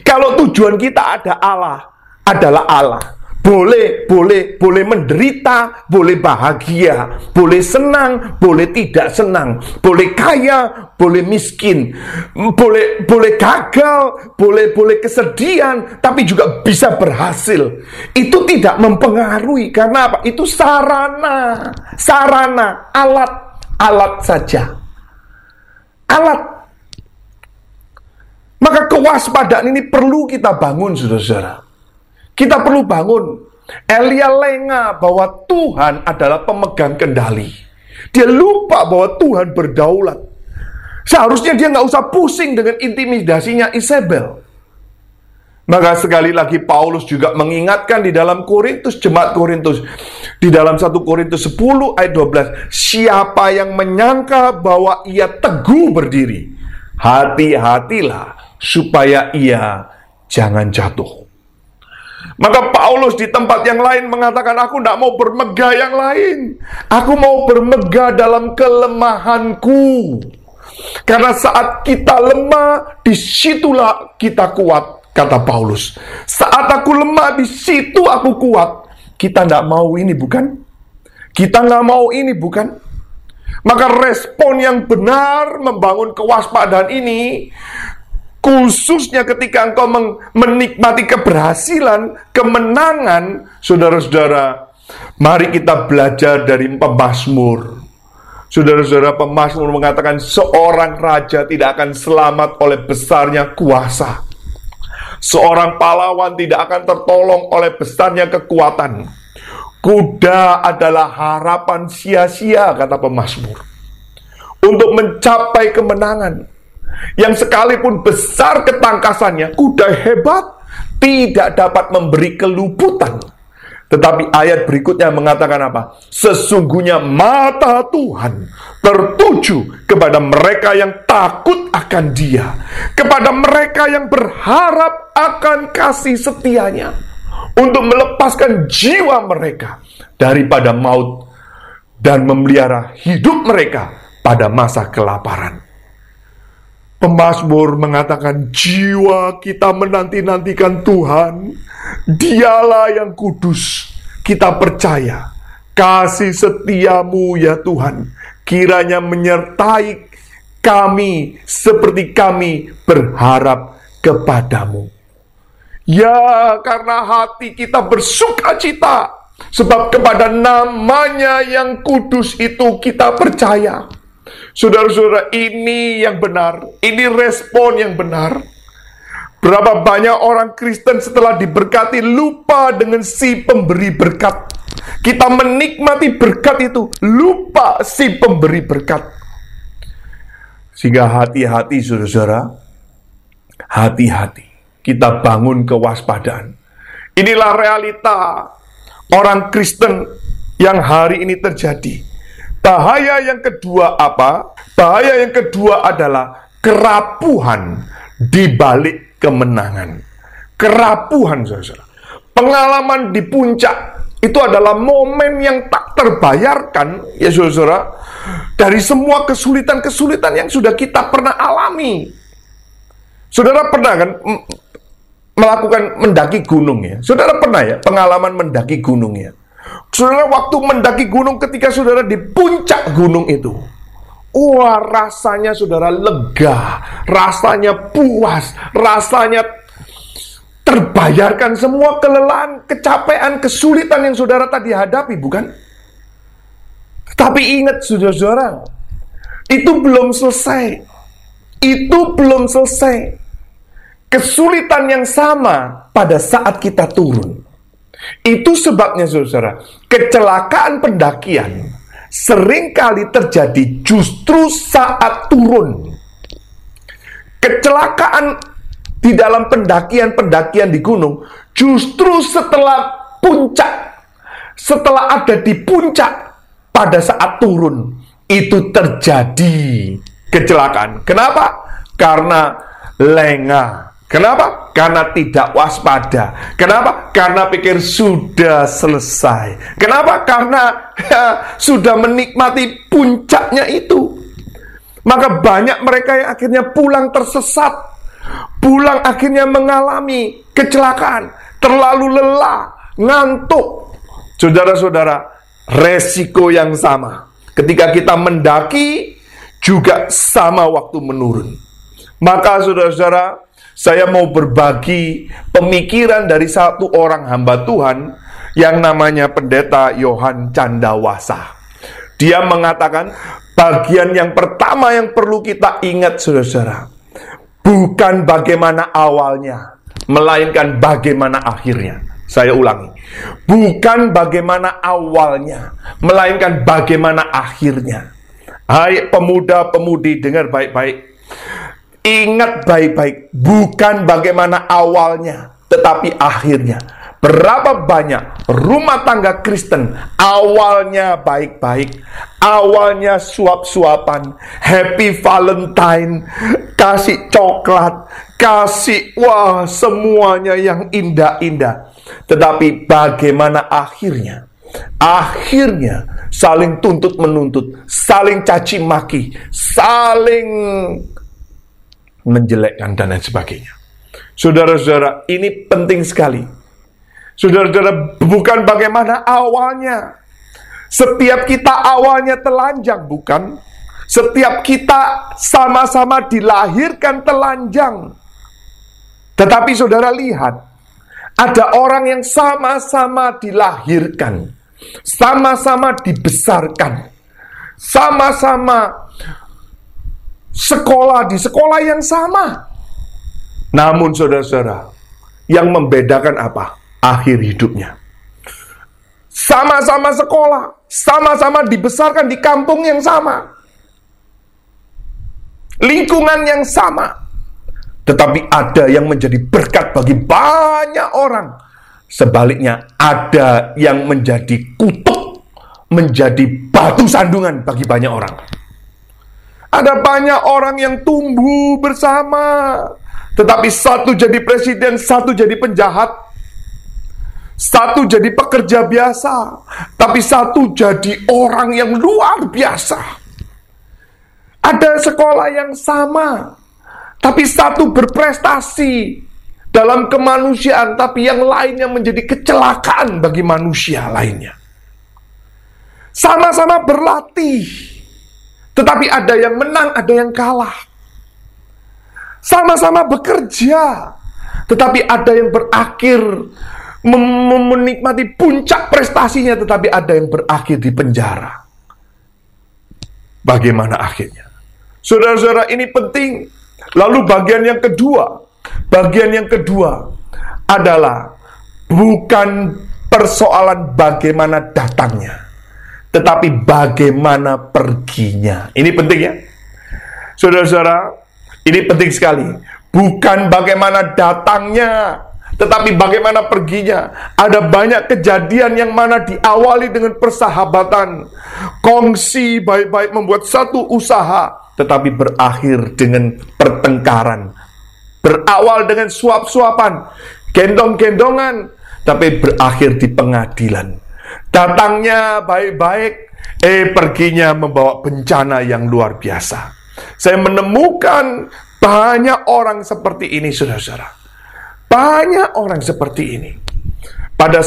Kalau tujuan kita ada Allah, adalah Allah. Boleh, boleh, boleh menderita, boleh bahagia, boleh senang, boleh tidak senang, boleh kaya, boleh miskin, boleh boleh gagal, boleh boleh kesedihan, tapi juga bisa berhasil. Itu tidak mempengaruhi karena apa? Itu sarana, sarana, alat, alat saja. Alat maka kewaspadaan ini perlu kita bangun, saudara-saudara. Kita perlu bangun. Elia lengah bahwa Tuhan adalah pemegang kendali. Dia lupa bahwa Tuhan berdaulat. Seharusnya dia nggak usah pusing dengan intimidasinya Isabel. Maka sekali lagi Paulus juga mengingatkan di dalam Korintus, jemaat Korintus. Di dalam 1 Korintus 10 ayat 12. Siapa yang menyangka bahwa ia teguh berdiri. Hati-hatilah supaya ia jangan jatuh. Maka Paulus di tempat yang lain mengatakan, aku tidak mau bermegah yang lain. Aku mau bermegah dalam kelemahanku. Karena saat kita lemah, di situlah kita kuat, kata Paulus. Saat aku lemah, di situ aku kuat. Kita tidak mau ini, bukan? Kita nggak mau ini, bukan? Maka respon yang benar membangun kewaspadaan ini Khususnya ketika engkau menikmati keberhasilan, kemenangan, saudara-saudara, mari kita belajar dari pemazmur. Saudara-saudara, pemazmur mengatakan seorang raja tidak akan selamat oleh besarnya kuasa. Seorang pahlawan tidak akan tertolong oleh besarnya kekuatan. Kuda adalah harapan sia-sia, kata pemazmur. Untuk mencapai kemenangan. Yang sekalipun besar ketangkasannya, kuda hebat tidak dapat memberi keluputan. Tetapi ayat berikutnya mengatakan apa? Sesungguhnya mata Tuhan tertuju kepada mereka yang takut akan Dia, kepada mereka yang berharap akan kasih setianya, untuk melepaskan jiwa mereka daripada maut dan memelihara hidup mereka pada masa kelaparan. Pemasmur mengatakan jiwa kita menanti-nantikan Tuhan. Dialah yang kudus. Kita percaya kasih setiamu ya Tuhan. Kiranya menyertai kami seperti kami berharap kepadamu. Ya karena hati kita bersuka cita. Sebab kepada namanya yang kudus itu kita percaya. Saudara-saudara, ini yang benar, ini respon yang benar. Berapa banyak orang Kristen setelah diberkati lupa dengan si pemberi berkat. Kita menikmati berkat itu, lupa si pemberi berkat. Sehingga hati-hati saudara-saudara, hati-hati. Kita bangun kewaspadaan. Inilah realita orang Kristen yang hari ini terjadi Bahaya yang kedua apa? Bahaya yang kedua adalah kerapuhan di balik kemenangan. Kerapuhan, saudara. Pengalaman di puncak itu adalah momen yang tak terbayarkan, ya saudara, dari semua kesulitan-kesulitan yang sudah kita pernah alami. Saudara pernah kan melakukan mendaki gunung ya? Saudara pernah ya pengalaman mendaki gunung ya? Saudara waktu mendaki gunung ketika saudara di puncak gunung itu. Wah rasanya saudara lega, rasanya puas, rasanya terbayarkan semua kelelahan, kecapean, kesulitan yang saudara tadi hadapi, bukan? Tapi ingat saudara-saudara, itu belum selesai. Itu belum selesai. Kesulitan yang sama pada saat kita turun. Itu sebabnya saudara, kecelakaan pendakian sering kali terjadi justru saat turun. Kecelakaan di dalam pendakian-pendakian di gunung justru setelah puncak, setelah ada di puncak pada saat turun itu terjadi kecelakaan. Kenapa? Karena lengah Kenapa? Karena tidak waspada. Kenapa? Karena pikir sudah selesai. Kenapa? Karena ya, sudah menikmati puncaknya itu. Maka banyak mereka yang akhirnya pulang tersesat. Pulang akhirnya mengalami kecelakaan. Terlalu lelah, ngantuk. Saudara-saudara, resiko yang sama. Ketika kita mendaki, juga sama waktu menurun. Maka saudara-saudara, saya mau berbagi pemikiran dari satu orang hamba Tuhan yang namanya pendeta Yohan Candawasa. Dia mengatakan bagian yang pertama yang perlu kita ingat saudara-saudara, bukan bagaimana awalnya, melainkan bagaimana akhirnya. Saya ulangi, bukan bagaimana awalnya, melainkan bagaimana akhirnya. Hai pemuda-pemudi, dengar baik-baik. Ingat baik-baik, bukan bagaimana awalnya, tetapi akhirnya. Berapa banyak rumah tangga Kristen awalnya baik-baik, awalnya suap-suapan, happy Valentine, kasih coklat, kasih wah semuanya yang indah-indah. Tetapi bagaimana akhirnya? Akhirnya saling tuntut menuntut, saling caci maki, saling menjelekkan dan lain sebagainya. Saudara-saudara, ini penting sekali. Saudara-saudara, bukan bagaimana awalnya. Setiap kita awalnya telanjang, bukan? Setiap kita sama-sama dilahirkan telanjang. Tetapi saudara lihat, ada orang yang sama-sama dilahirkan, sama-sama dibesarkan, sama-sama sekolah di sekolah yang sama. Namun saudara-saudara, yang membedakan apa? Akhir hidupnya. Sama-sama sekolah, sama-sama dibesarkan di kampung yang sama. Lingkungan yang sama. Tetapi ada yang menjadi berkat bagi banyak orang. Sebaliknya ada yang menjadi kutuk, menjadi batu sandungan bagi banyak orang. Ada banyak orang yang tumbuh bersama, tetapi satu jadi presiden, satu jadi penjahat, satu jadi pekerja biasa, tapi satu jadi orang yang luar biasa. Ada sekolah yang sama, tapi satu berprestasi dalam kemanusiaan, tapi yang lainnya menjadi kecelakaan bagi manusia lainnya. Sama-sama berlatih, tetapi ada yang menang, ada yang kalah. Sama-sama bekerja, tetapi ada yang berakhir mem menikmati puncak prestasinya, tetapi ada yang berakhir di penjara. Bagaimana akhirnya? Saudara-saudara, ini penting. Lalu bagian yang kedua, bagian yang kedua adalah bukan persoalan bagaimana datangnya, tetapi bagaimana perginya. Ini penting ya. Saudara-saudara, ini penting sekali. Bukan bagaimana datangnya, tetapi bagaimana perginya. Ada banyak kejadian yang mana diawali dengan persahabatan, kongsi baik-baik membuat satu usaha, tetapi berakhir dengan pertengkaran. Berawal dengan suap-suapan, gendong-gendongan, tapi berakhir di pengadilan. Datangnya baik-baik, eh perginya membawa bencana yang luar biasa. Saya menemukan banyak orang seperti ini, saudara-saudara. Banyak orang seperti ini. Pada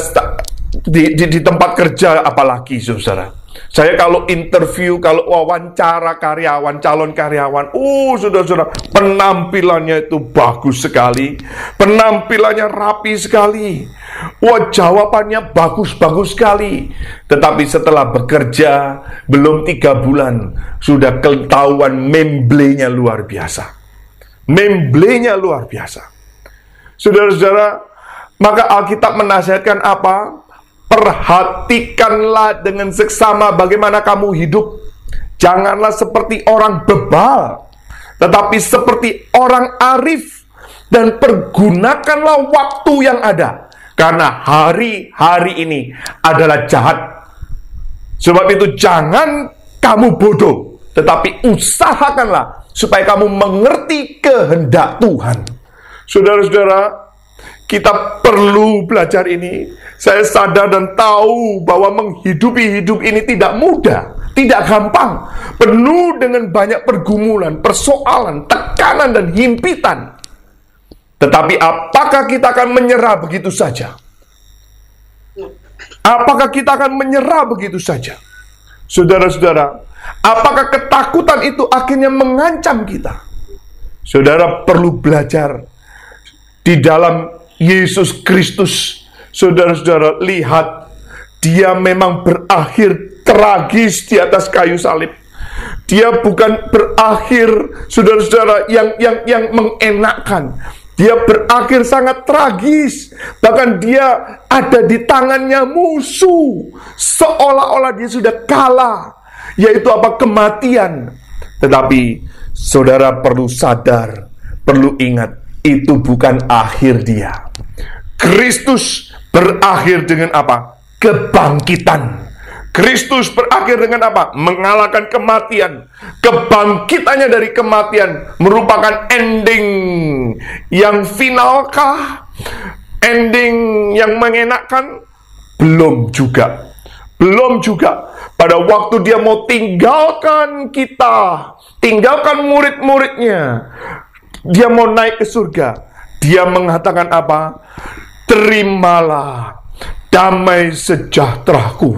di, di, di tempat kerja apalagi, saudara. Saya kalau interview, kalau wawancara karyawan, calon karyawan, uh, sudah-sudah penampilannya itu bagus sekali, penampilannya rapi sekali, wah jawabannya bagus-bagus sekali. Tetapi setelah bekerja belum tiga bulan, sudah ketahuan memblenya luar biasa, memblenya luar biasa. Saudara-saudara, maka Alkitab menasihatkan apa? Perhatikanlah dengan seksama bagaimana kamu hidup. Janganlah seperti orang bebal, tetapi seperti orang arif. Dan pergunakanlah waktu yang ada. Karena hari-hari ini adalah jahat. Sebab itu jangan kamu bodoh, tetapi usahakanlah supaya kamu mengerti kehendak Tuhan. Saudara-saudara, kita perlu belajar ini. Saya sadar dan tahu bahwa menghidupi hidup ini tidak mudah, tidak gampang, penuh dengan banyak pergumulan, persoalan, tekanan, dan himpitan. Tetapi apakah kita akan menyerah begitu saja? Apakah kita akan menyerah begitu saja? Saudara-saudara, apakah ketakutan itu akhirnya mengancam kita? Saudara perlu belajar di dalam Yesus Kristus. Saudara-saudara, lihat dia memang berakhir tragis di atas kayu salib. Dia bukan berakhir saudara-saudara yang yang yang mengenakkan. Dia berakhir sangat tragis. Bahkan dia ada di tangannya musuh. Seolah-olah dia sudah kalah. Yaitu apa? Kematian. Tetapi saudara perlu sadar, perlu ingat itu bukan akhir dia. Kristus berakhir dengan apa? Kebangkitan. Kristus berakhir dengan apa? Mengalahkan kematian. Kebangkitannya dari kematian merupakan ending yang finalkah? Ending yang mengenakkan? Belum juga. Belum juga. Pada waktu dia mau tinggalkan kita, tinggalkan murid-muridnya, dia mau naik ke surga. Dia mengatakan apa? Terimalah damai sejahteraku.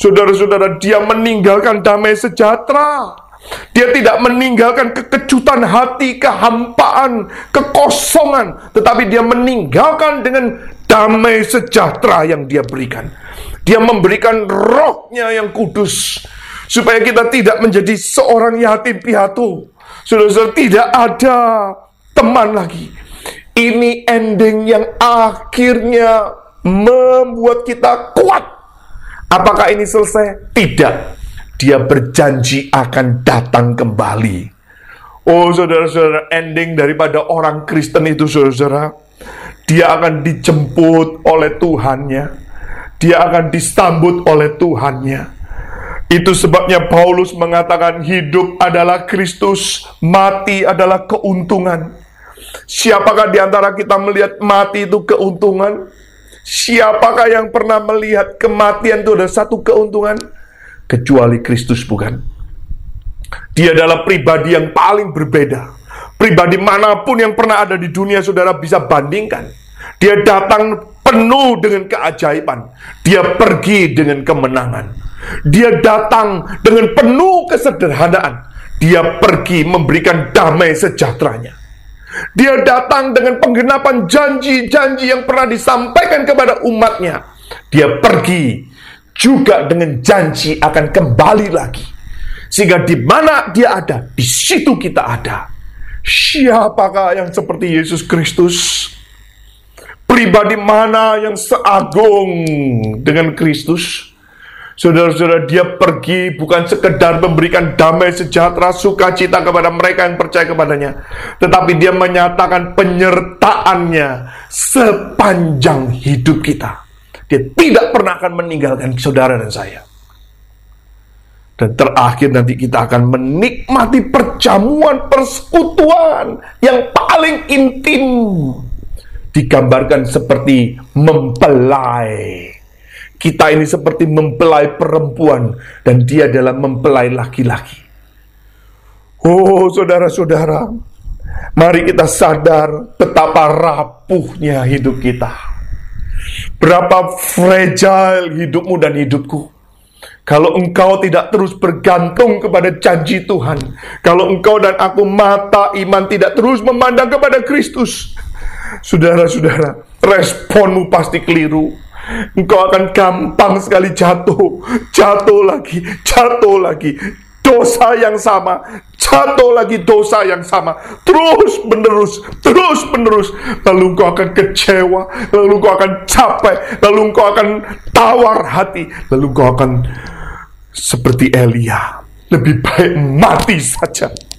Saudara-saudara, dia meninggalkan damai sejahtera. Dia tidak meninggalkan kekejutan hati, kehampaan, kekosongan, tetapi dia meninggalkan dengan damai sejahtera yang dia berikan. Dia memberikan rohnya yang kudus, supaya kita tidak menjadi seorang yatim piatu, Saudara-saudara, tidak ada teman lagi. Ini ending yang akhirnya membuat kita kuat. Apakah ini selesai? Tidak. Dia berjanji akan datang kembali. Oh, saudara-saudara, ending daripada orang Kristen itu, saudara-saudara, dia akan dijemput oleh Tuhannya. Dia akan disambut oleh Tuhannya. Itu sebabnya Paulus mengatakan hidup adalah Kristus, mati adalah keuntungan. Siapakah di antara kita melihat mati itu keuntungan? Siapakah yang pernah melihat kematian itu adalah satu keuntungan? Kecuali Kristus bukan. Dia adalah pribadi yang paling berbeda. Pribadi mana pun yang pernah ada di dunia saudara bisa bandingkan. Dia datang penuh dengan keajaiban. Dia pergi dengan kemenangan. Dia datang dengan penuh kesederhanaan. Dia pergi memberikan damai sejahteranya. Dia datang dengan penggenapan janji-janji yang pernah disampaikan kepada umatnya. Dia pergi juga dengan janji akan kembali lagi. Sehingga di mana dia ada, di situ kita ada. Siapakah yang seperti Yesus Kristus? Pribadi mana yang seagung dengan Kristus? Saudara-saudara, dia pergi bukan sekedar memberikan damai sejahtera, sukacita kepada mereka yang percaya kepadanya. Tetapi dia menyatakan penyertaannya sepanjang hidup kita. Dia tidak pernah akan meninggalkan saudara dan saya. Dan terakhir nanti kita akan menikmati perjamuan persekutuan yang paling intim. Digambarkan seperti mempelai kita ini seperti mempelai perempuan dan dia adalah mempelai laki-laki. Oh, saudara-saudara, mari kita sadar betapa rapuhnya hidup kita. Berapa fragile hidupmu dan hidupku. Kalau engkau tidak terus bergantung kepada janji Tuhan, kalau engkau dan aku mata iman tidak terus memandang kepada Kristus, saudara-saudara, responmu pasti keliru engkau akan gampang sekali jatuh, jatuh lagi, jatuh lagi. Dosa yang sama, jatuh lagi dosa yang sama, terus menerus, terus menerus. Lalu engkau akan kecewa, lalu engkau akan capek, lalu engkau akan tawar hati, lalu engkau akan seperti Elia, lebih baik mati saja.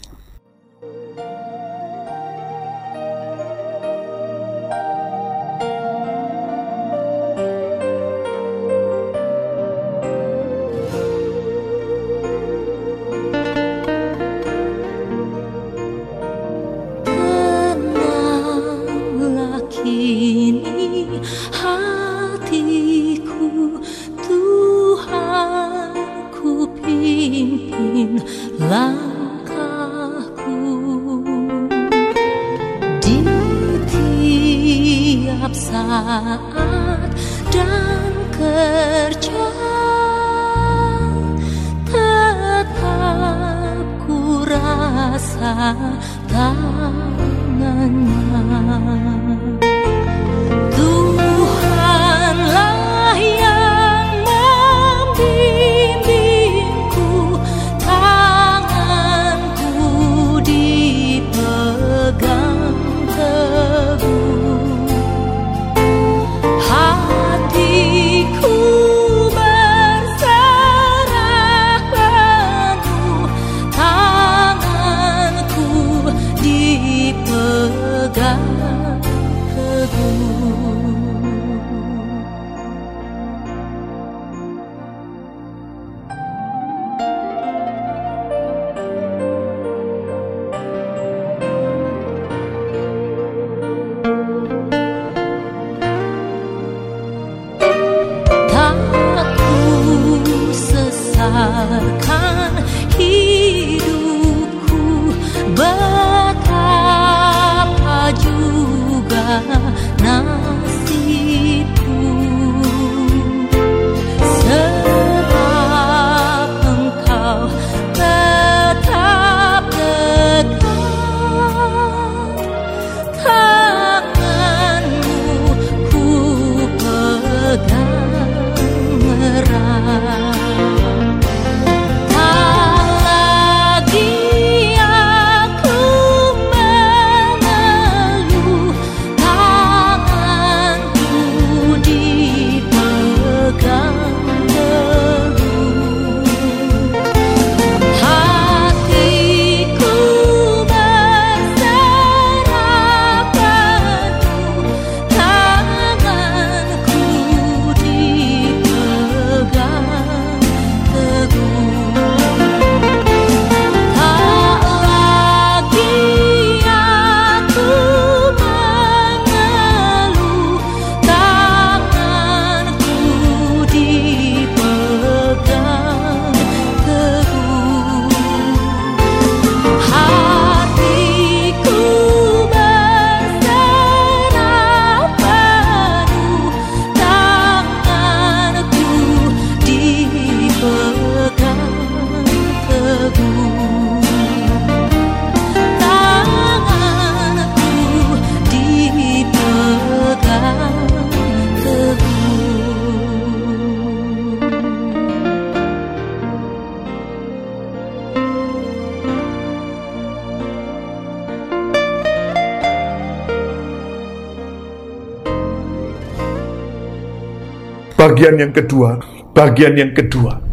Bagian yang kedua, bagian yang kedua,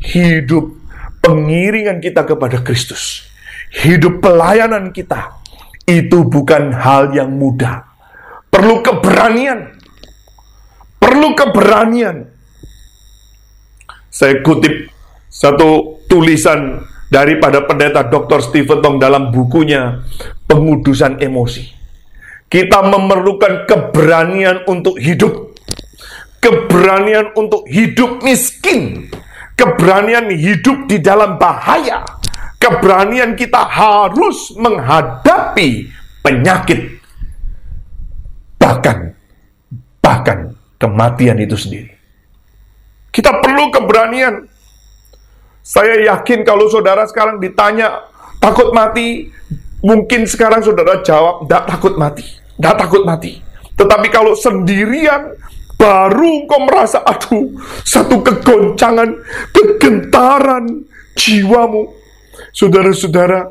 hidup pengiringan kita kepada Kristus, hidup pelayanan kita, itu bukan hal yang mudah. Perlu keberanian. Perlu keberanian. Saya kutip satu tulisan daripada pendeta Dr. Stephen Tong dalam bukunya Pengudusan Emosi. Kita memerlukan keberanian untuk hidup. Keberanian untuk hidup miskin. Keberanian hidup di dalam bahaya. Keberanian kita harus menghadapi penyakit. Bahkan, bahkan kematian itu sendiri. Kita perlu keberanian. Saya yakin kalau saudara sekarang ditanya takut mati, mungkin sekarang saudara jawab tidak takut mati, tidak takut mati. Tetapi kalau sendirian, baru kau merasa aduh satu kegoncangan, kegentaran jiwamu. Saudara-saudara,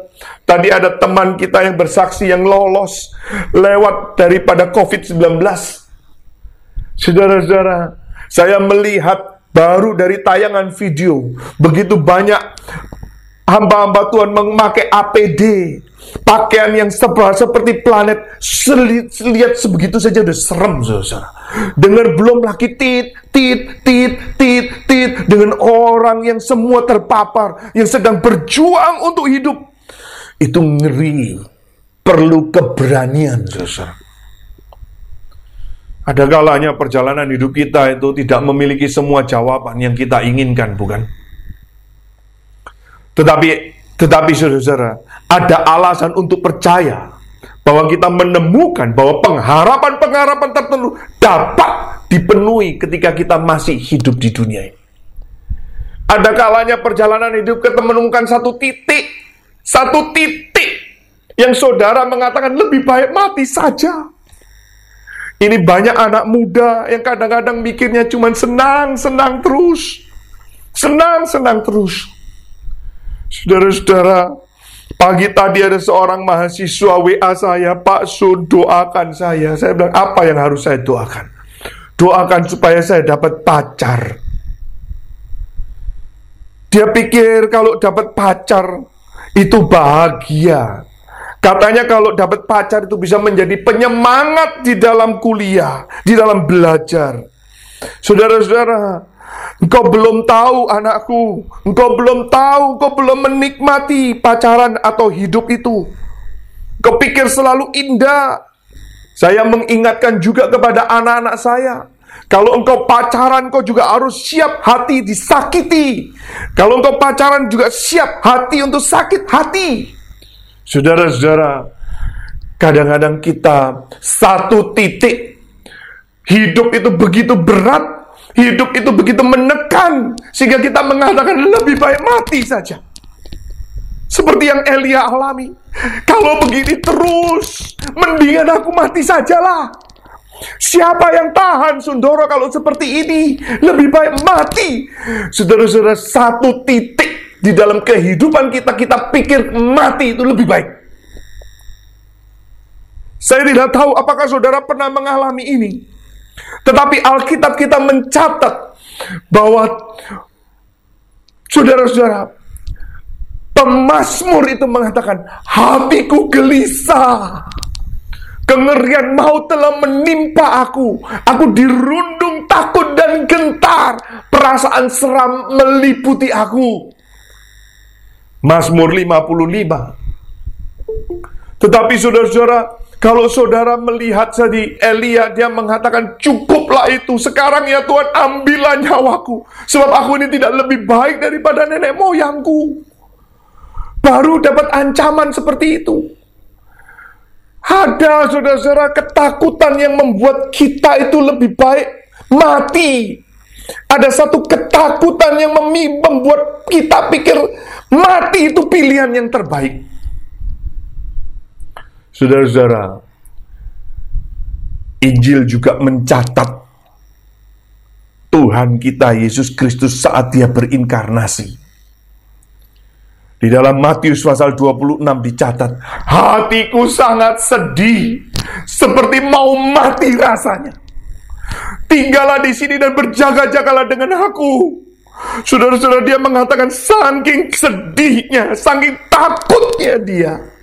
tadi ada teman kita yang bersaksi yang lolos lewat daripada COVID-19. Saudara-saudara, saya melihat baru dari tayangan video begitu banyak hamba-hamba Tuhan memakai APD pakaian yang sebal seperti planet lihat sebegitu saja udah serem saudara. Dengar belum lagi tit tit tit tit tit. Dengan orang yang semua terpapar yang sedang berjuang untuk hidup. Itu ngeri. Perlu keberanian saudara. Ada kalanya perjalanan hidup kita itu tidak memiliki semua jawaban yang kita inginkan, bukan? Tetapi, tetapi saudara-saudara, ada alasan untuk percaya bahwa kita menemukan bahwa pengharapan-pengharapan tertentu dapat dipenuhi ketika kita masih hidup di dunia ini. Ada kalanya perjalanan hidup kita menemukan satu titik, satu titik yang saudara mengatakan lebih baik mati saja. Ini banyak anak muda yang kadang-kadang mikirnya cuma senang-senang terus. Senang-senang terus. Saudara-saudara, pagi tadi ada seorang mahasiswa WA saya, Pak Sun doakan saya. Saya bilang, apa yang harus saya doakan? Doakan supaya saya dapat pacar. Dia pikir kalau dapat pacar itu bahagia. Katanya kalau dapat pacar itu bisa menjadi penyemangat di dalam kuliah, di dalam belajar. Saudara-saudara, engkau belum tahu anakku, engkau belum tahu, engkau belum menikmati pacaran atau hidup itu. Kau pikir selalu indah. Saya mengingatkan juga kepada anak-anak saya. Kalau engkau pacaran, kau juga harus siap hati disakiti. Kalau engkau pacaran juga siap hati untuk sakit hati. Saudara-saudara, kadang-kadang kita satu titik hidup itu begitu berat, hidup itu begitu menekan sehingga kita mengatakan lebih baik mati saja. Seperti yang Elia alami. Kalau begini terus, mendingan aku mati sajalah. Siapa yang tahan Sundoro kalau seperti ini? Lebih baik mati. Saudara-saudara, satu titik di dalam kehidupan kita, kita pikir mati itu lebih baik. Saya tidak tahu apakah saudara pernah mengalami ini. Tetapi Alkitab kita mencatat bahwa saudara-saudara, pemasmur itu mengatakan, hatiku gelisah. Kengerian maut telah menimpa aku. Aku dirundung takut dan gentar. Perasaan seram meliputi aku. Mazmur 55. Tetapi saudara-saudara, kalau saudara melihat tadi Elia, dia mengatakan, cukuplah itu. Sekarang ya Tuhan, ambillah nyawaku. Sebab aku ini tidak lebih baik daripada nenek moyangku. Baru dapat ancaman seperti itu. Ada saudara-saudara ketakutan yang membuat kita itu lebih baik mati ada satu ketakutan yang membuat kita pikir mati itu pilihan yang terbaik. Saudara-saudara, Injil juga mencatat Tuhan kita Yesus Kristus saat dia berinkarnasi. Di dalam Matius pasal 26 dicatat, hatiku sangat sedih, seperti mau mati rasanya. Tinggallah di sini dan berjaga-jagalah dengan aku. Saudara-saudara dia mengatakan saking sedihnya, saking takutnya dia.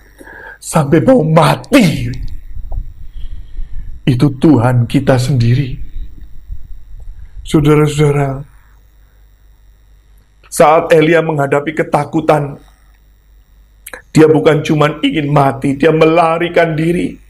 Sampai mau mati. Itu Tuhan kita sendiri. Saudara-saudara, saat Elia menghadapi ketakutan, dia bukan cuma ingin mati, dia melarikan diri.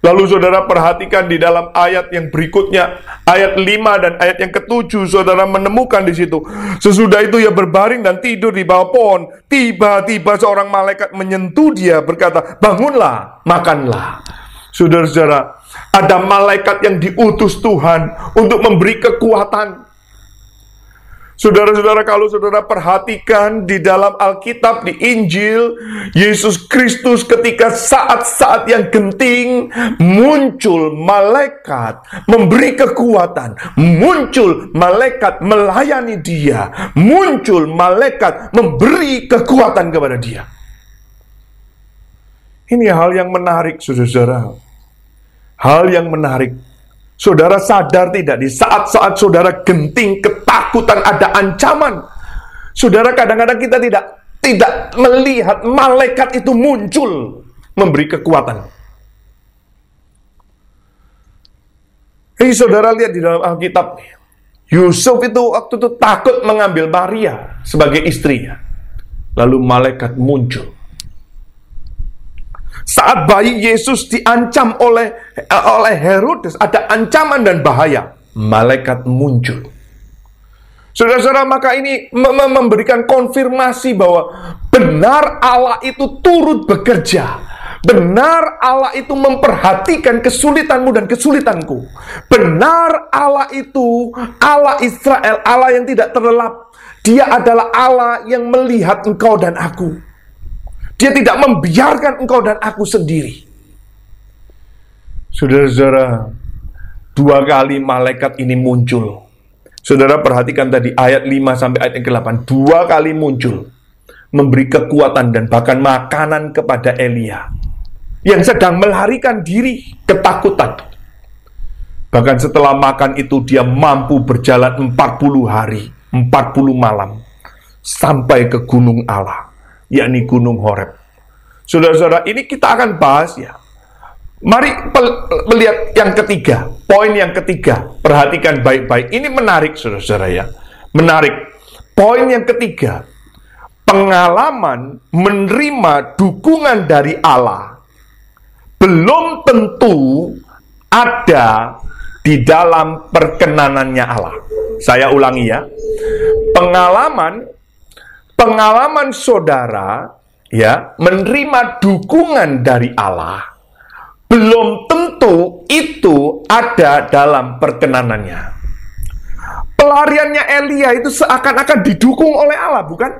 Lalu saudara perhatikan di dalam ayat yang berikutnya, ayat 5 dan ayat yang ketujuh, saudara menemukan di situ. Sesudah itu ia berbaring dan tidur di bawah pohon. Tiba-tiba seorang malaikat menyentuh dia berkata, bangunlah, makanlah. Saudara-saudara, ada malaikat yang diutus Tuhan untuk memberi kekuatan Saudara-saudara, kalau saudara perhatikan di dalam Alkitab, di Injil, Yesus Kristus ketika saat-saat yang genting muncul malaikat memberi kekuatan, muncul malaikat melayani dia, muncul malaikat memberi kekuatan kepada dia. Ini hal yang menarik, saudara-saudara. Hal yang menarik Saudara sadar tidak di saat-saat saudara genting, ketakutan, ada ancaman. Saudara kadang-kadang kita tidak tidak melihat malaikat itu muncul memberi kekuatan. Hei saudara lihat di dalam Alkitab Yusuf itu waktu itu takut mengambil Maria sebagai istrinya. Lalu malaikat muncul saat bayi Yesus diancam oleh oleh Herodes, ada ancaman dan bahaya. Malaikat muncul. Saudara-saudara, maka ini memberikan konfirmasi bahwa benar Allah itu turut bekerja. Benar Allah itu memperhatikan kesulitanmu dan kesulitanku. Benar Allah itu Allah Israel, Allah yang tidak terlelap. Dia adalah Allah yang melihat engkau dan aku. Dia tidak membiarkan engkau dan aku sendiri. Saudara-saudara, dua kali malaikat ini muncul. Saudara perhatikan tadi ayat 5 sampai ayat yang ke-8. Dua kali muncul. Memberi kekuatan dan bahkan makanan kepada Elia. Yang sedang melarikan diri ketakutan. Bahkan setelah makan itu dia mampu berjalan 40 hari, 40 malam. Sampai ke gunung Allah yakni Gunung Horeb. Saudara-saudara, ini kita akan bahas ya. Mari melihat yang ketiga, poin yang ketiga. Perhatikan baik-baik. Ini menarik, saudara-saudara ya. Menarik. Poin yang ketiga, pengalaman menerima dukungan dari Allah belum tentu ada di dalam perkenanannya Allah. Saya ulangi ya. Pengalaman pengalaman saudara ya menerima dukungan dari Allah belum tentu itu ada dalam perkenanannya. Pelariannya Elia itu seakan-akan didukung oleh Allah, bukan?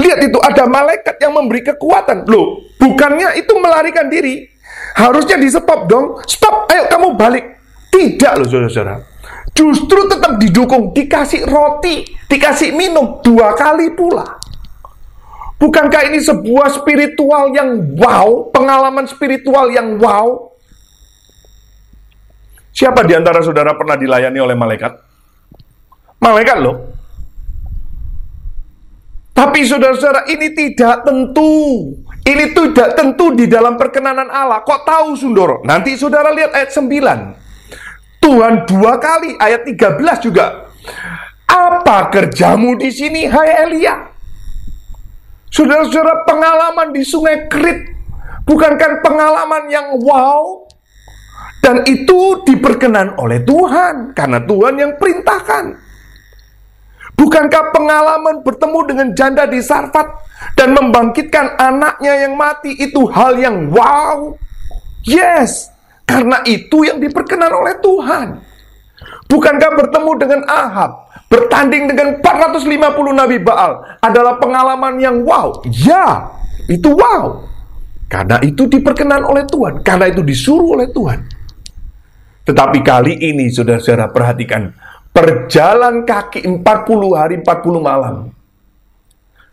Lihat itu ada malaikat yang memberi kekuatan. Loh, bukannya itu melarikan diri. Harusnya di stop dong. Stop, ayo kamu balik. Tidak loh saudara-saudara. Justru tetap didukung, dikasih roti, dikasih minum dua kali pula. Bukankah ini sebuah spiritual yang wow, pengalaman spiritual yang wow? Siapa di antara saudara pernah dilayani oleh malaikat? Malaikat loh. Tapi saudara-saudara ini tidak tentu. Ini tidak tentu di dalam perkenanan Allah. Kok tahu Sundoro? Nanti saudara lihat ayat 9. Tuhan dua kali ayat 13 juga. Apa kerjamu di sini hai Elia? Saudara-saudara pengalaman di sungai Krit bukankah pengalaman yang wow? Dan itu diperkenan oleh Tuhan karena Tuhan yang perintahkan. Bukankah pengalaman bertemu dengan janda di Sarfat dan membangkitkan anaknya yang mati itu hal yang wow? Yes, karena itu yang diperkenan oleh Tuhan. Bukankah bertemu dengan Ahab, bertanding dengan 450 nabi Baal adalah pengalaman yang wow? Ya, itu wow. Karena itu diperkenan oleh Tuhan, karena itu disuruh oleh Tuhan. Tetapi kali ini saudara-saudara perhatikan, perjalan kaki 40 hari 40 malam.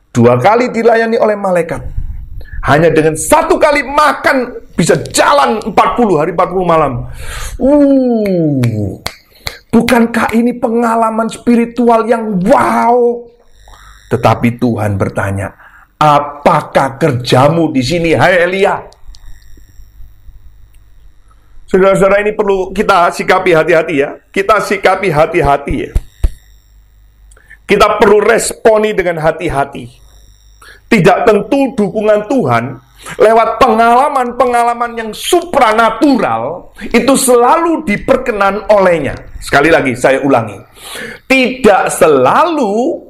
Dua kali dilayani oleh malaikat. Hanya dengan satu kali makan bisa jalan 40 hari 40 malam. Uh, bukankah ini pengalaman spiritual yang wow? Tetapi Tuhan bertanya, apakah kerjamu di sini, hai Elia? Saudara-saudara ini perlu kita sikapi hati-hati ya. Kita sikapi hati-hati ya. Kita perlu responi dengan hati-hati. Tidak tentu dukungan Tuhan lewat pengalaman-pengalaman yang supranatural itu selalu diperkenan olehnya. Sekali lagi saya ulangi. Tidak selalu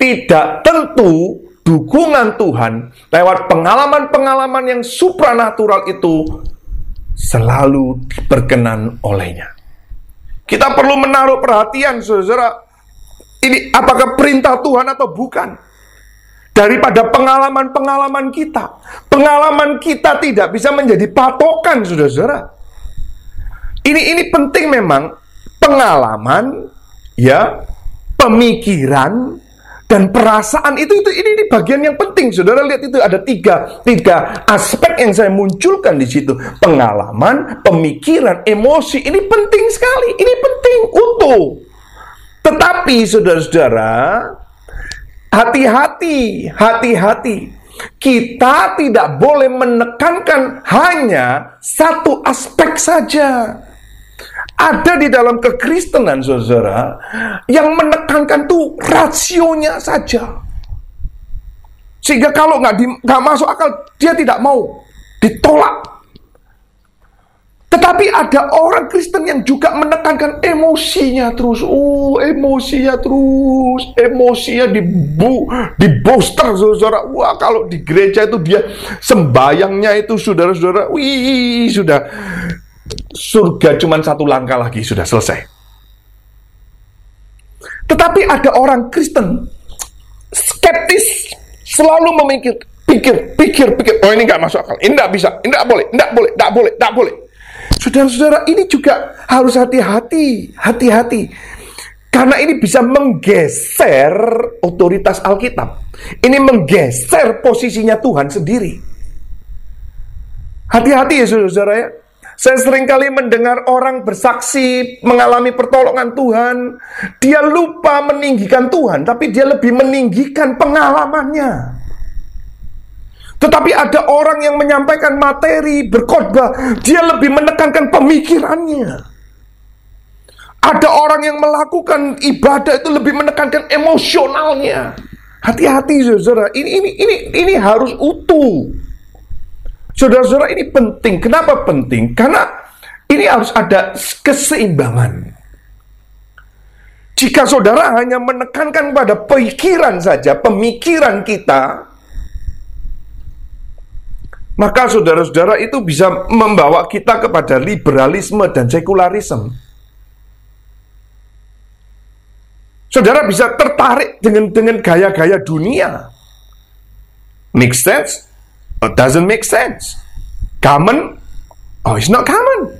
tidak tentu dukungan Tuhan lewat pengalaman-pengalaman yang supranatural itu selalu diperkenan olehnya. Kita perlu menaruh perhatian, saudara. Ini apakah perintah Tuhan atau bukan? Daripada pengalaman-pengalaman kita. Pengalaman kita tidak bisa menjadi patokan, saudara-saudara. Ini ini penting memang pengalaman, ya, pemikiran dan perasaan itu itu ini, ini bagian yang penting. Saudara lihat itu ada tiga tiga aspek yang saya munculkan di situ. Pengalaman, pemikiran, emosi ini penting sekali. Ini penting utuh. Tetapi saudara-saudara, Hati-hati, hati-hati. Kita tidak boleh menekankan hanya satu aspek saja. Ada di dalam kekristenan, saudara, yang menekankan tuh rasionya saja. Sehingga kalau nggak masuk akal, dia tidak mau ditolak tetapi ada orang Kristen yang juga menekankan emosinya terus. Oh, emosinya terus. Emosinya dibu, di booster, saudara. Wah, kalau di gereja itu dia sembayangnya itu, saudara-saudara. Wih, sudah. Surga cuma satu langkah lagi, sudah selesai. Tetapi ada orang Kristen skeptis, selalu memikir, pikir, pikir, pikir. Oh ini nggak masuk akal. Ini nggak bisa. Ini nggak boleh. Nggak boleh. Nggak boleh. Nggak boleh. Saudara-saudara, ini juga harus hati-hati, hati-hati. Karena ini bisa menggeser otoritas Alkitab. Ini menggeser posisinya Tuhan sendiri. Hati-hati ya saudara-saudara ya. Saya sering kali mendengar orang bersaksi mengalami pertolongan Tuhan. Dia lupa meninggikan Tuhan, tapi dia lebih meninggikan pengalamannya. Tetapi ada orang yang menyampaikan materi, berkhotbah, dia lebih menekankan pemikirannya. Ada orang yang melakukan ibadah itu lebih menekankan emosionalnya. Hati-hati saudara, ini ini ini ini harus utuh. Saudara-saudara ini penting. Kenapa penting? Karena ini harus ada keseimbangan. Jika saudara hanya menekankan pada pikiran saja, pemikiran kita, maka saudara-saudara itu bisa membawa kita kepada liberalisme dan sekularisme. Saudara bisa tertarik dengan dengan gaya-gaya dunia. Make sense? Or doesn't make sense? Common? Oh, it's not common.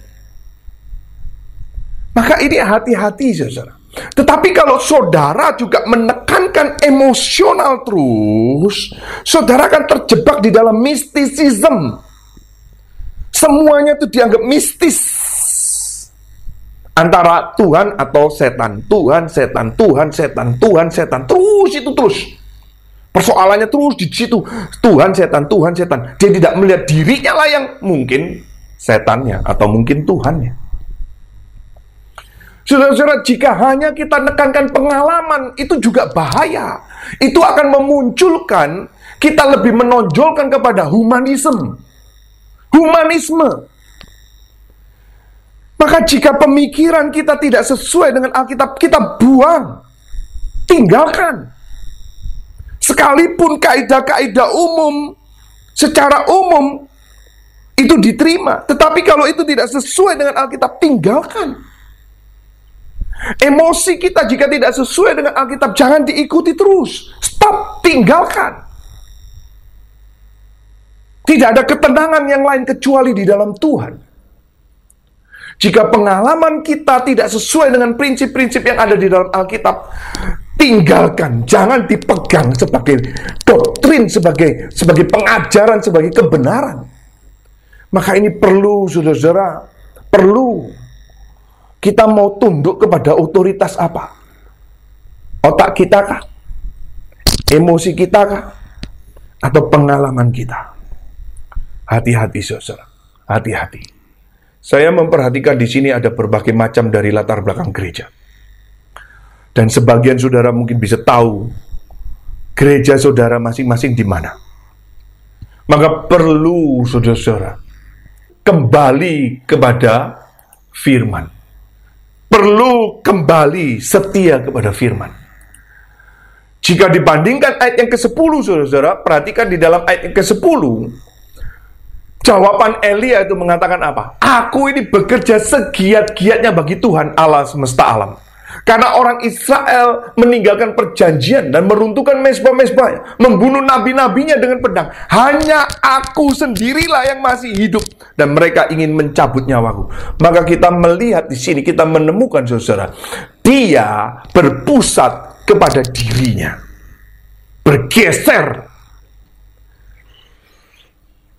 Maka ini hati-hati saudara. Tetapi kalau saudara juga menekankan emosional terus, saudara akan terjebak di dalam mistisism. Semuanya itu dianggap mistis. Antara Tuhan atau setan, Tuhan, setan, Tuhan, setan, Tuhan, setan, terus itu terus. Persoalannya terus di situ. Tuhan, setan, Tuhan, setan. Dia tidak melihat dirinya lah yang mungkin setannya atau mungkin Tuhannya. Saudara-saudara, jika hanya kita nekankan pengalaman, itu juga bahaya. Itu akan memunculkan, kita lebih menonjolkan kepada humanisme. Humanisme. Maka jika pemikiran kita tidak sesuai dengan Alkitab, kita buang. Tinggalkan. Sekalipun kaidah-kaidah umum, secara umum, itu diterima. Tetapi kalau itu tidak sesuai dengan Alkitab, tinggalkan. Emosi kita jika tidak sesuai dengan Alkitab jangan diikuti terus. Stop, tinggalkan. Tidak ada ketenangan yang lain kecuali di dalam Tuhan. Jika pengalaman kita tidak sesuai dengan prinsip-prinsip yang ada di dalam Alkitab, tinggalkan, jangan dipegang sebagai doktrin, sebagai sebagai pengajaran, sebagai kebenaran. Maka ini perlu, saudara-saudara, perlu kita mau tunduk kepada otoritas apa? Otak kita kah? Emosi kita kah? Atau pengalaman kita? Hati-hati, saudara. Hati-hati. Saya memperhatikan di sini ada berbagai macam dari latar belakang gereja. Dan sebagian saudara mungkin bisa tahu gereja saudara masing-masing di mana. Maka perlu saudara-saudara kembali kepada firman. Perlu kembali setia kepada firman. Jika dibandingkan ayat yang ke-10 saudara-saudara, perhatikan di dalam ayat yang ke-10 Jawaban Elia itu mengatakan apa? Aku ini bekerja segiat-giatnya bagi Tuhan Allah semesta alam. Karena orang Israel meninggalkan perjanjian dan meruntuhkan mesbah-mesbahnya, membunuh nabi-nabinya dengan pedang. Hanya aku sendirilah yang masih hidup dan mereka ingin mencabut nyawaku. Maka kita melihat di sini kita menemukan saudara, dia berpusat kepada dirinya. Bergeser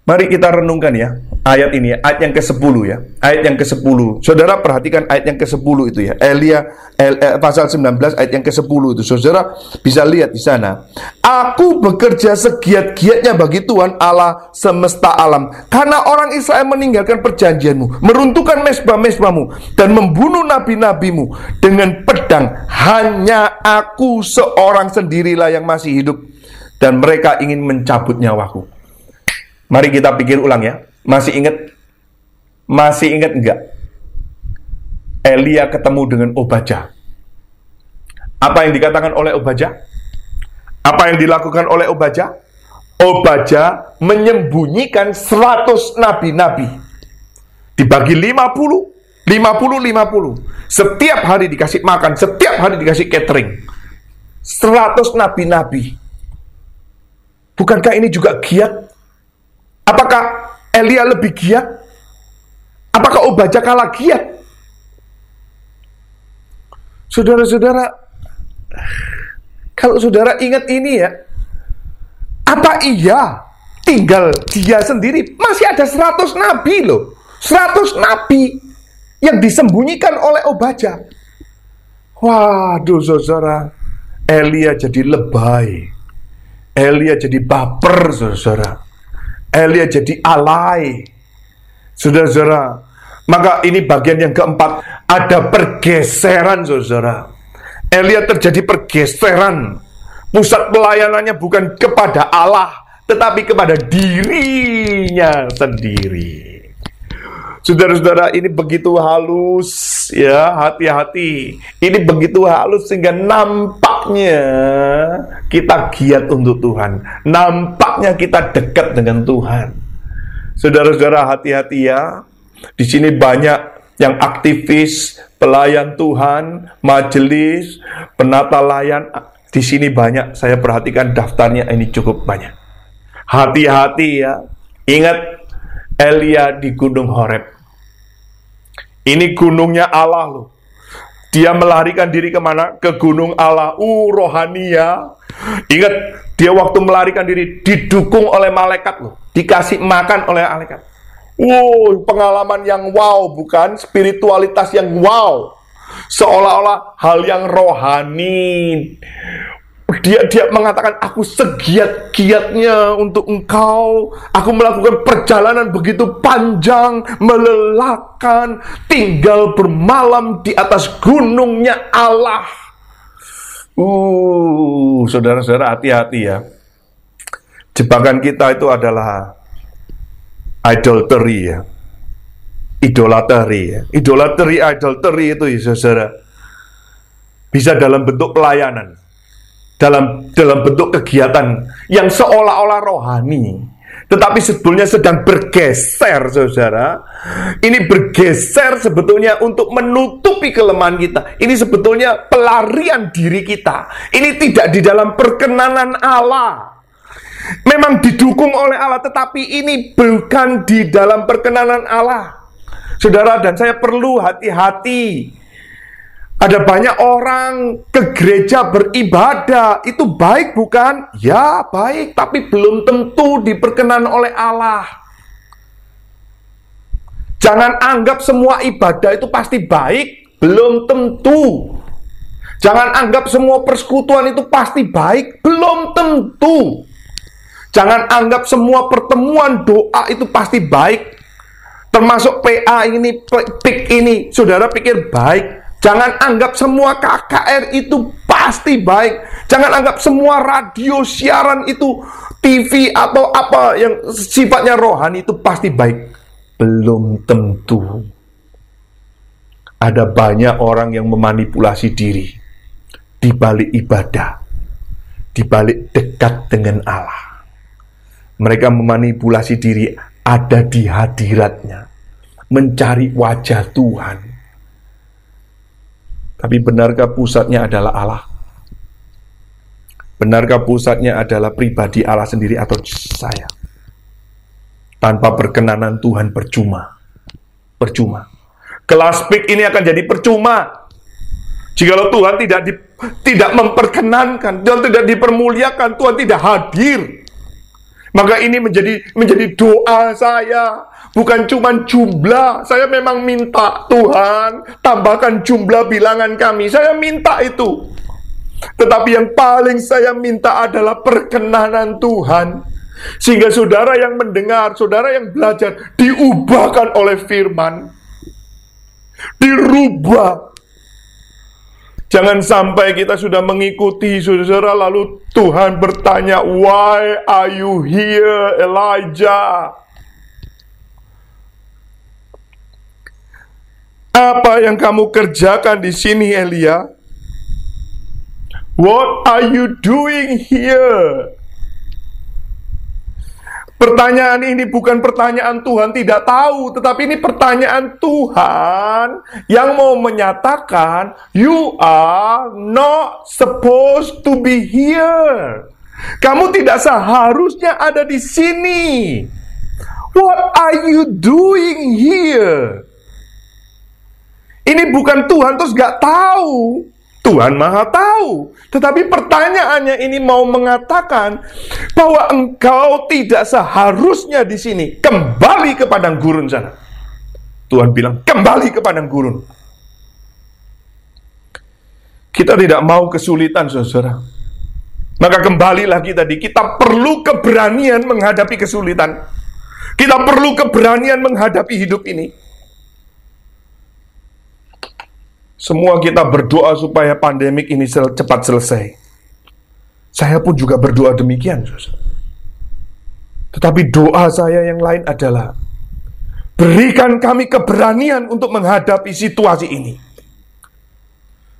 Mari kita renungkan ya ayat ini ya, ayat yang ke-10 ya. Ayat yang ke-10. Saudara perhatikan ayat yang ke-10 itu ya. Elia El, eh, pasal 19 ayat yang ke-10 itu. Saudara bisa lihat di sana. Aku bekerja segiat-giatnya bagi Tuhan Allah semesta alam karena orang Israel meninggalkan perjanjianmu, meruntuhkan mesbah-mesbahmu dan membunuh nabi-nabimu dengan pedang. Hanya aku seorang sendirilah yang masih hidup dan mereka ingin mencabut nyawaku. Mari kita pikir ulang ya. Masih ingat? Masih ingat enggak? Elia ketemu dengan Obaja. Apa yang dikatakan oleh Obaja? Apa yang dilakukan oleh Obaja? Obaja menyembunyikan 100 nabi-nabi. Dibagi 50, 50, 50. Setiap hari dikasih makan, setiap hari dikasih catering. 100 nabi-nabi. Bukankah ini juga giat Apakah Elia lebih giat? Apakah Obaja kalah giat? Saudara-saudara, kalau saudara ingat ini ya, apa iya tinggal dia sendiri? Masih ada 100 nabi loh. 100 nabi yang disembunyikan oleh Obaja. Waduh saudara, Elia jadi lebay. Elia jadi baper saudara. Elia jadi alay. Saudara-saudara, maka ini bagian yang keempat, ada pergeseran saudara. Elia terjadi pergeseran. Pusat pelayanannya bukan kepada Allah, tetapi kepada dirinya sendiri. Saudara-saudara, ini begitu halus ya, hati-hati. Ini begitu halus sehingga nampaknya kita giat untuk Tuhan. Nampaknya kita dekat dengan Tuhan. Saudara-saudara, hati-hati ya. Di sini banyak yang aktivis, pelayan Tuhan, majelis, penata layan. Di sini banyak, saya perhatikan daftarnya ini cukup banyak. Hati-hati ya. Ingat Elia di Gunung Horeb. Ini gunungnya Allah loh. Dia melarikan diri ke mana? Ke gunung Allah. Uh, rohania. Ingat, dia waktu melarikan diri didukung oleh malaikat loh. Dikasih makan oleh malaikat. Wow, pengalaman yang wow, bukan spiritualitas yang wow. Seolah-olah hal yang rohani dia dia mengatakan aku segiat-giatnya untuk engkau. Aku melakukan perjalanan begitu panjang melelahkan tinggal bermalam di atas gunungnya Allah. Uh saudara-saudara hati-hati ya. Jebakan kita itu adalah idolatry ya. Idolatry ya. Idolatry idolatry itu ya saudara. Bisa dalam bentuk pelayanan dalam dalam bentuk kegiatan yang seolah-olah rohani tetapi sebetulnya sedang bergeser saudara. Ini bergeser sebetulnya untuk menutupi kelemahan kita. Ini sebetulnya pelarian diri kita. Ini tidak di dalam perkenanan Allah. Memang didukung oleh Allah tetapi ini bukan di dalam perkenanan Allah. Saudara dan saya perlu hati-hati Ada banyak orang ke gereja beribadah, itu baik bukan? Ya, baik, tapi belum tentu diperkenan oleh Allah. Jangan anggap semua ibadah itu pasti baik, belum tentu. Jangan anggap semua persekutuan itu pasti baik, belum tentu. Jangan anggap semua pertemuan doa itu pasti baik. Termasuk PA ini, PIK ini, saudara pikir baik. Jangan anggap semua KKR itu pasti baik. Jangan anggap semua radio siaran itu TV atau apa yang sifatnya rohani itu pasti baik. Belum tentu. Ada banyak orang yang memanipulasi diri di balik ibadah, di balik dekat dengan Allah. Mereka memanipulasi diri ada di hadiratnya, mencari wajah Tuhan. Tapi benarkah pusatnya adalah Allah? Benarkah pusatnya adalah pribadi Allah sendiri atau saya? Tanpa perkenanan Tuhan percuma. Percuma. Kelas pik ini akan jadi percuma. Jikalau Tuhan tidak di, tidak memperkenankan, Tuhan tidak dipermuliakan, Tuhan tidak hadir maka ini menjadi menjadi doa saya. Bukan cuma jumlah. Saya memang minta Tuhan tambahkan jumlah bilangan kami. Saya minta itu. Tetapi yang paling saya minta adalah perkenanan Tuhan. Sehingga saudara yang mendengar, saudara yang belajar diubahkan oleh firman. Dirubah Jangan sampai kita sudah mengikuti saudara lalu Tuhan bertanya, "Why are you here, Elijah?" Apa yang kamu kerjakan di sini, Elia? What are you doing here? Pertanyaan ini bukan pertanyaan Tuhan tidak tahu, tetapi ini pertanyaan Tuhan yang mau menyatakan, "You are not supposed to be here." Kamu tidak seharusnya ada di sini. What are you doing here? Ini bukan Tuhan terus gak tahu. Tuhan Maha Tahu. Tetapi pertanyaannya ini mau mengatakan bahwa engkau tidak seharusnya di sini. Kembali ke padang gurun sana. Tuhan bilang, kembali ke padang gurun. Kita tidak mau kesulitan, saudara. Maka kembali lagi tadi, kita perlu keberanian menghadapi kesulitan. Kita perlu keberanian menghadapi hidup ini. Semua kita berdoa supaya pandemik ini cepat selesai. Saya pun juga berdoa demikian. Tetapi doa saya yang lain adalah berikan kami keberanian untuk menghadapi situasi ini.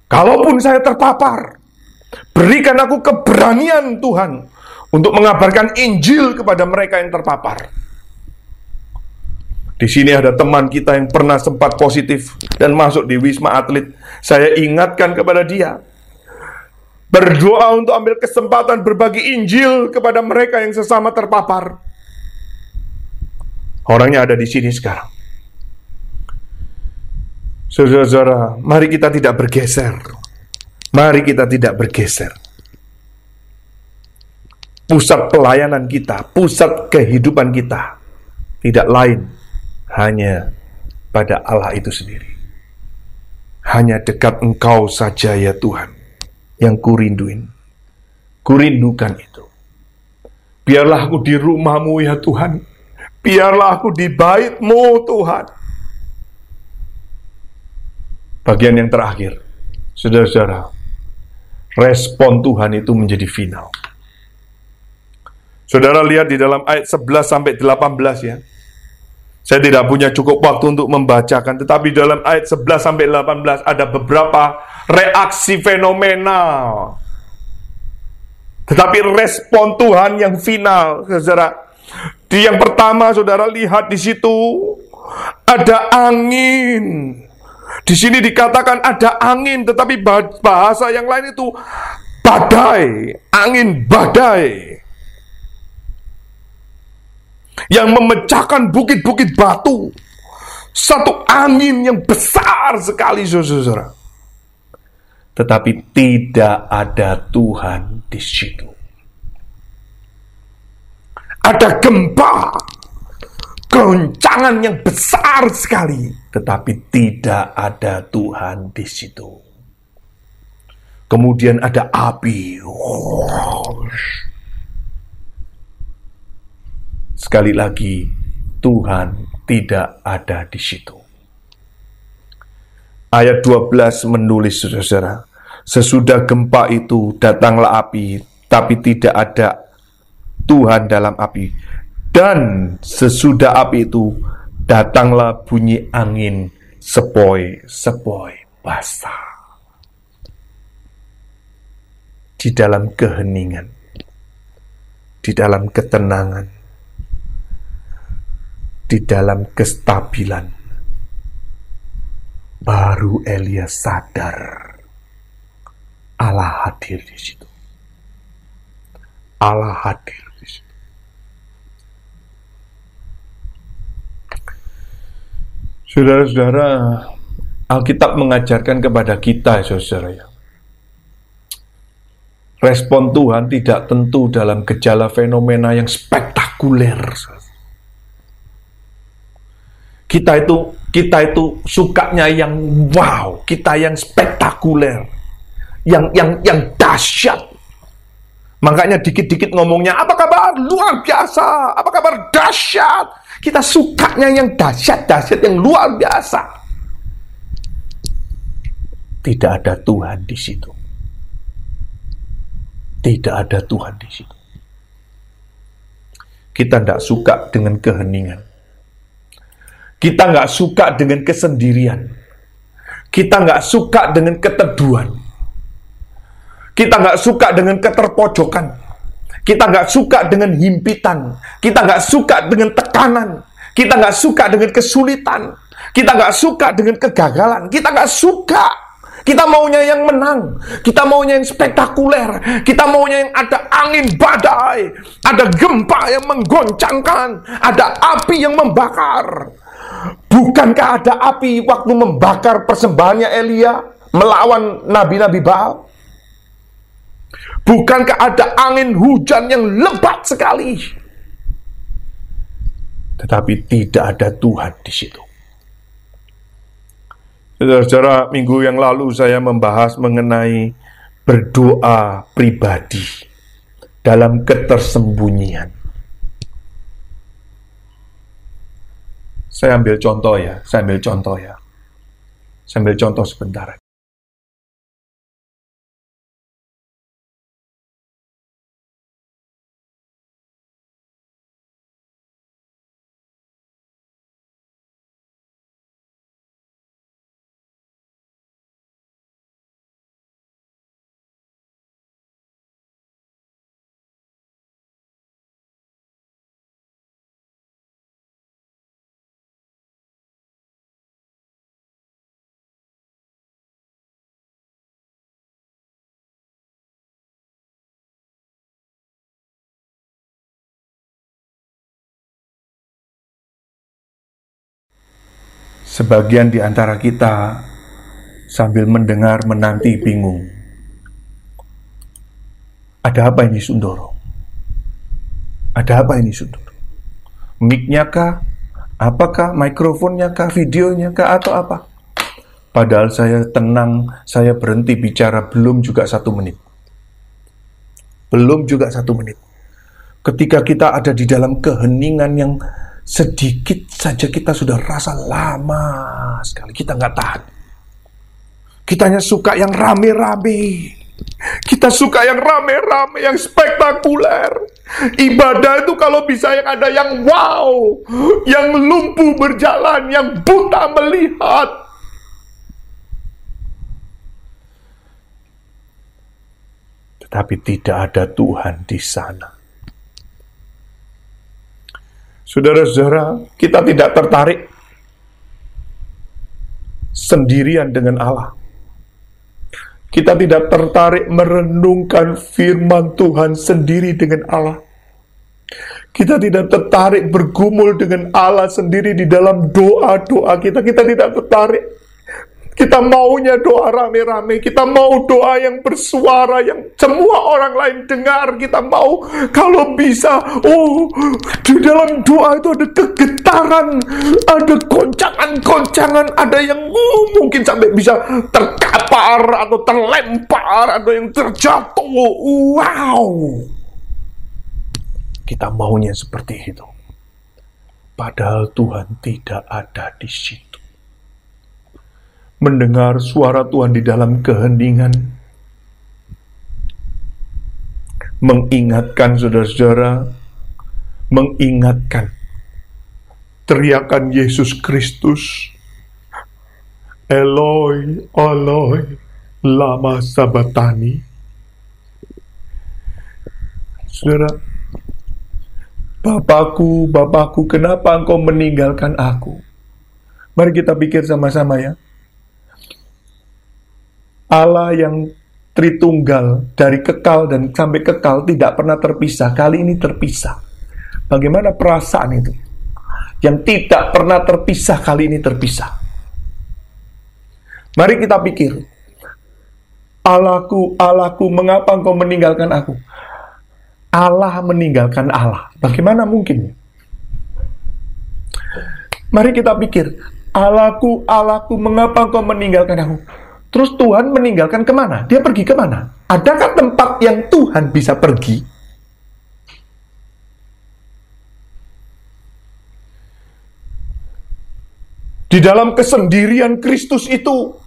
Kalaupun saya terpapar, berikan aku keberanian Tuhan untuk mengabarkan Injil kepada mereka yang terpapar. Di sini ada teman kita yang pernah sempat positif dan masuk di Wisma Atlet. Saya ingatkan kepada dia. Berdoa untuk ambil kesempatan berbagi Injil kepada mereka yang sesama terpapar. Orangnya ada di sini sekarang. Saudara-saudara, mari kita tidak bergeser. Mari kita tidak bergeser. Pusat pelayanan kita, pusat kehidupan kita tidak lain hanya pada Allah itu sendiri. Hanya dekat Engkau saja ya Tuhan yang kurinduin. Kurindukan itu. Biarlah aku di rumahmu ya Tuhan. Biarlah aku di baitmu Tuhan. Bagian yang terakhir, saudara-saudara, respon Tuhan itu menjadi final. Saudara lihat di dalam ayat 11 sampai 18 ya. Saya tidak punya cukup waktu untuk membacakan, tetapi dalam ayat 11 sampai 18 ada beberapa reaksi fenomenal. Tetapi respon Tuhan yang final, saudara. Di yang pertama, saudara lihat di situ ada angin. Di sini dikatakan ada angin, tetapi bahasa yang lain itu badai, angin badai yang memecahkan bukit-bukit batu. Satu angin yang besar sekali, saudara. tetapi tidak ada Tuhan di situ. Ada gempa, goncangan yang besar sekali, tetapi tidak ada Tuhan di situ. Kemudian ada api. Sekali lagi, Tuhan tidak ada di situ. Ayat 12 menulis saudara, sesudah gempa itu datanglah api, tapi tidak ada Tuhan dalam api. Dan sesudah api itu datanglah bunyi angin sepoi-sepoi basah. Di dalam keheningan, di dalam ketenangan, di dalam kestabilan, baru Elia sadar Allah hadir di situ. Allah hadir di situ. Saudara-saudara, Alkitab mengajarkan kepada kita, saudara ya. Respon Tuhan tidak tentu dalam gejala fenomena yang spektakuler. Kita itu kita itu sukanya yang wow, kita yang spektakuler, yang yang yang dahsyat. Makanya dikit-dikit ngomongnya apa kabar luar biasa, apa kabar dahsyat. Kita sukanya yang dahsyat-dahsyat yang luar biasa. Tidak ada Tuhan di situ. Tidak ada Tuhan di situ. Kita tidak suka dengan keheningan. Kita nggak suka dengan kesendirian. Kita nggak suka dengan keteduhan. Kita nggak suka dengan keterpojokan. Kita nggak suka dengan himpitan. Kita nggak suka dengan tekanan. Kita nggak suka dengan kesulitan. Kita nggak suka dengan kegagalan. Kita nggak suka. Kita maunya yang menang. Kita maunya yang spektakuler. Kita maunya yang ada angin badai. Ada gempa yang menggoncangkan. Ada api yang membakar. Bukankah ada api waktu membakar persembahannya Elia melawan nabi-nabi Baal? Bukankah ada angin hujan yang lebat sekali? Tetapi tidak ada Tuhan di situ. Saudara-saudara, minggu yang lalu saya membahas mengenai berdoa pribadi dalam ketersembunyian. Saya ambil contoh ya, saya ambil contoh ya. Saya ambil contoh sebentar. Sebagian di antara kita sambil mendengar menanti bingung. Ada apa ini Sundoro? Ada apa ini Sundoro? Mic-nya kah? Apakah mikrofonnya kah? Videonya kah? Atau apa? Padahal saya tenang, saya berhenti bicara belum juga satu menit. Belum juga satu menit. Ketika kita ada di dalam keheningan yang sedikit saja kita sudah rasa lama sekali. Kita nggak tahan. Kita hanya suka yang rame-rame. Kita suka yang rame-rame, yang spektakuler. Ibadah itu kalau bisa yang ada yang wow, yang lumpuh berjalan, yang buta melihat. Tetapi tidak ada Tuhan di sana. Saudara-saudara, kita tidak tertarik sendirian dengan Allah. Kita tidak tertarik merenungkan firman Tuhan sendiri dengan Allah. Kita tidak tertarik bergumul dengan Allah sendiri di dalam doa-doa kita. Kita tidak tertarik. Kita maunya doa rame-rame, kita mau doa yang bersuara, yang semua orang lain dengar. Kita mau kalau bisa, oh di dalam doa itu ada kegetaran, ada goncangan-goncangan, ada yang uh, mungkin sampai bisa terkapar atau terlempar, ada yang terjatuh. Wow, kita maunya seperti itu. Padahal Tuhan tidak ada di situ mendengar suara Tuhan di dalam keheningan, mengingatkan saudara-saudara, mengingatkan teriakan Yesus Kristus, Eloi, Eloi, lama sabatani. Saudara, Bapakku, Bapakku, kenapa engkau meninggalkan aku? Mari kita pikir sama-sama ya. Allah yang Tritunggal dari kekal dan sampai kekal tidak pernah terpisah. Kali ini terpisah. Bagaimana perasaan itu? Yang tidak pernah terpisah kali ini terpisah. Mari kita pikir. Allahku, Allahku, mengapa engkau meninggalkan aku? Allah meninggalkan Allah. Bagaimana mungkin? Mari kita pikir. Allahku, Allahku, mengapa engkau meninggalkan aku? Terus Tuhan meninggalkan ke mana? Dia pergi ke mana? Adakah tempat yang Tuhan bisa pergi? Di dalam kesendirian Kristus itu,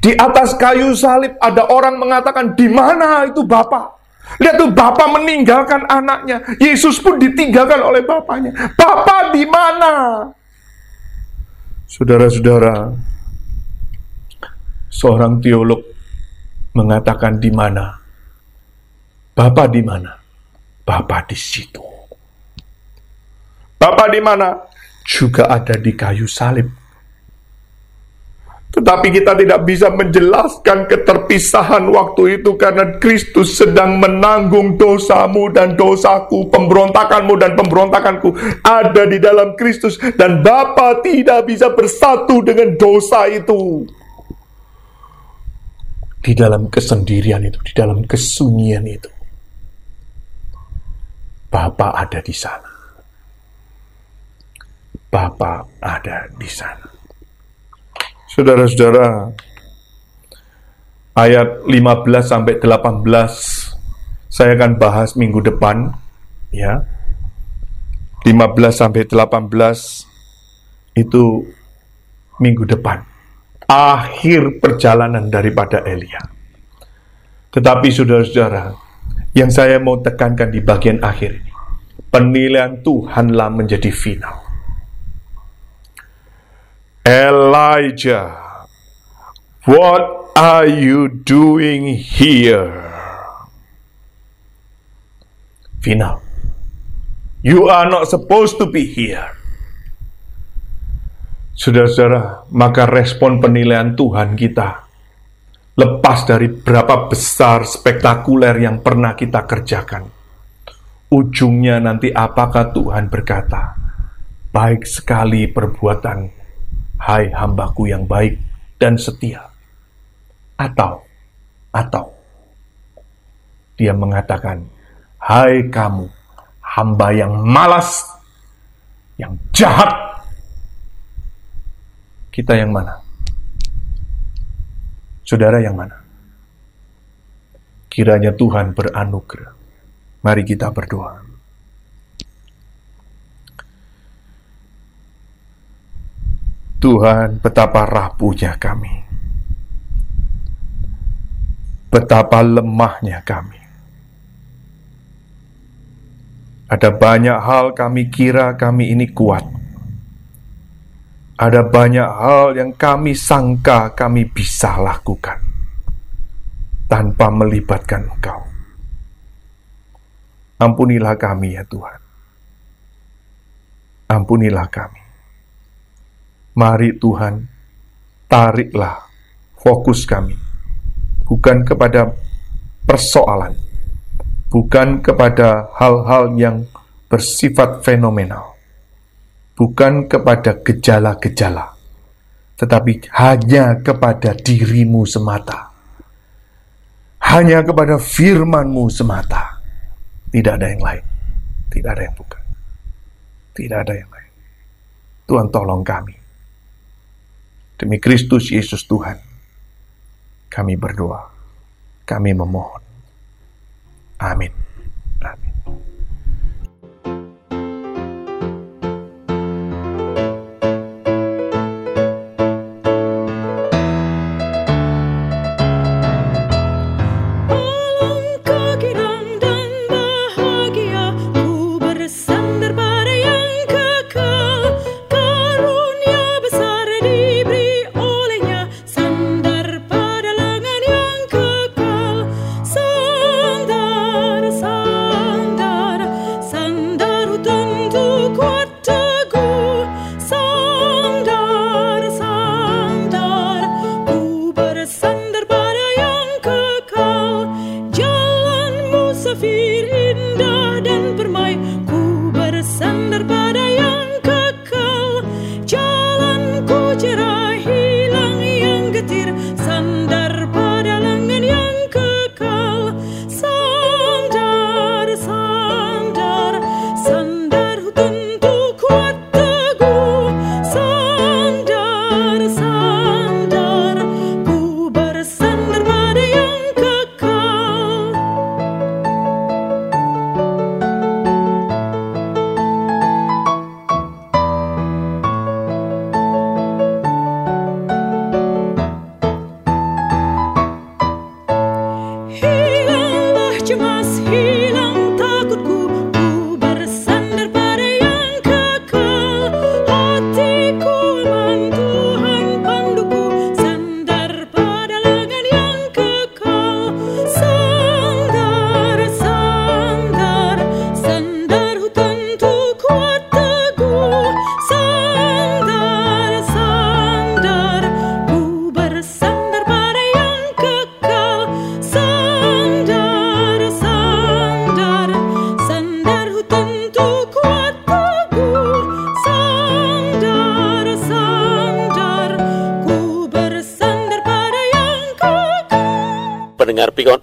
di atas kayu salib ada orang mengatakan, di mana itu Bapak? Lihat tuh Bapak meninggalkan anaknya. Yesus pun ditinggalkan oleh Bapaknya. Bapak di mana? Saudara-saudara, seorang teolog mengatakan di mana? Bapak di mana? Bapak di situ. Bapak di mana? Juga ada di kayu salib. Tetapi kita tidak bisa menjelaskan keterpisahan waktu itu karena Kristus sedang menanggung dosamu dan dosaku, pemberontakanmu dan pemberontakanku ada di dalam Kristus dan Bapa tidak bisa bersatu dengan dosa itu di dalam kesendirian itu, di dalam kesunyian itu. Bapak ada di sana. Bapak ada di sana. Saudara-saudara, ayat 15 sampai 18 saya akan bahas minggu depan ya. 15 sampai 18 itu minggu depan akhir perjalanan daripada Elia. Tetapi saudara-saudara, yang saya mau tekankan di bagian akhir ini, penilaian Tuhanlah menjadi final. Elijah, what are you doing here? Final. You are not supposed to be here. Saudara-saudara, maka respon penilaian Tuhan kita lepas dari berapa besar spektakuler yang pernah kita kerjakan. Ujungnya nanti apakah Tuhan berkata, baik sekali perbuatan, hai hambaku yang baik dan setia. Atau, atau, dia mengatakan, hai kamu, hamba yang malas, yang jahat, kita yang mana? Saudara yang mana? Kiranya Tuhan beranugerah. Mari kita berdoa. Tuhan, betapa rapuhnya kami. Betapa lemahnya kami. Ada banyak hal kami kira kami ini kuat ada banyak hal yang kami sangka kami bisa lakukan tanpa melibatkan Engkau. Ampunilah kami ya Tuhan. Ampunilah kami. Mari Tuhan, tariklah fokus kami bukan kepada persoalan, bukan kepada hal-hal yang bersifat fenomenal, bukan kepada gejala-gejala, tetapi hanya kepada dirimu semata. Hanya kepada firmanmu semata. Tidak ada yang lain. Tidak ada yang bukan. Tidak ada yang lain. Tuhan tolong kami. Demi Kristus Yesus Tuhan. Kami berdoa. Kami memohon.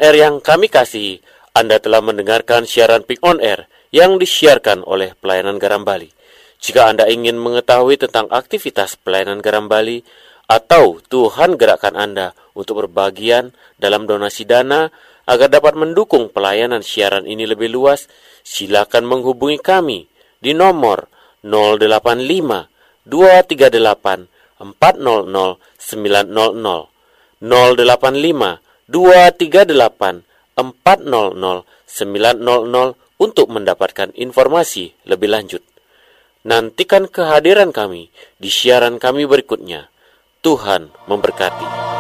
Air yang kami kasih, Anda telah mendengarkan siaran Pick on Air yang disiarkan oleh Pelayanan Garam Bali. Jika Anda ingin mengetahui tentang aktivitas Pelayanan Garam Bali atau Tuhan gerakkan Anda untuk berbagian dalam donasi dana agar dapat mendukung pelayanan siaran ini lebih luas, silakan menghubungi kami di nomor 085 238 400 900 085 238 400 900 untuk mendapatkan informasi lebih lanjut. Nantikan kehadiran kami di siaran kami berikutnya. Tuhan memberkati.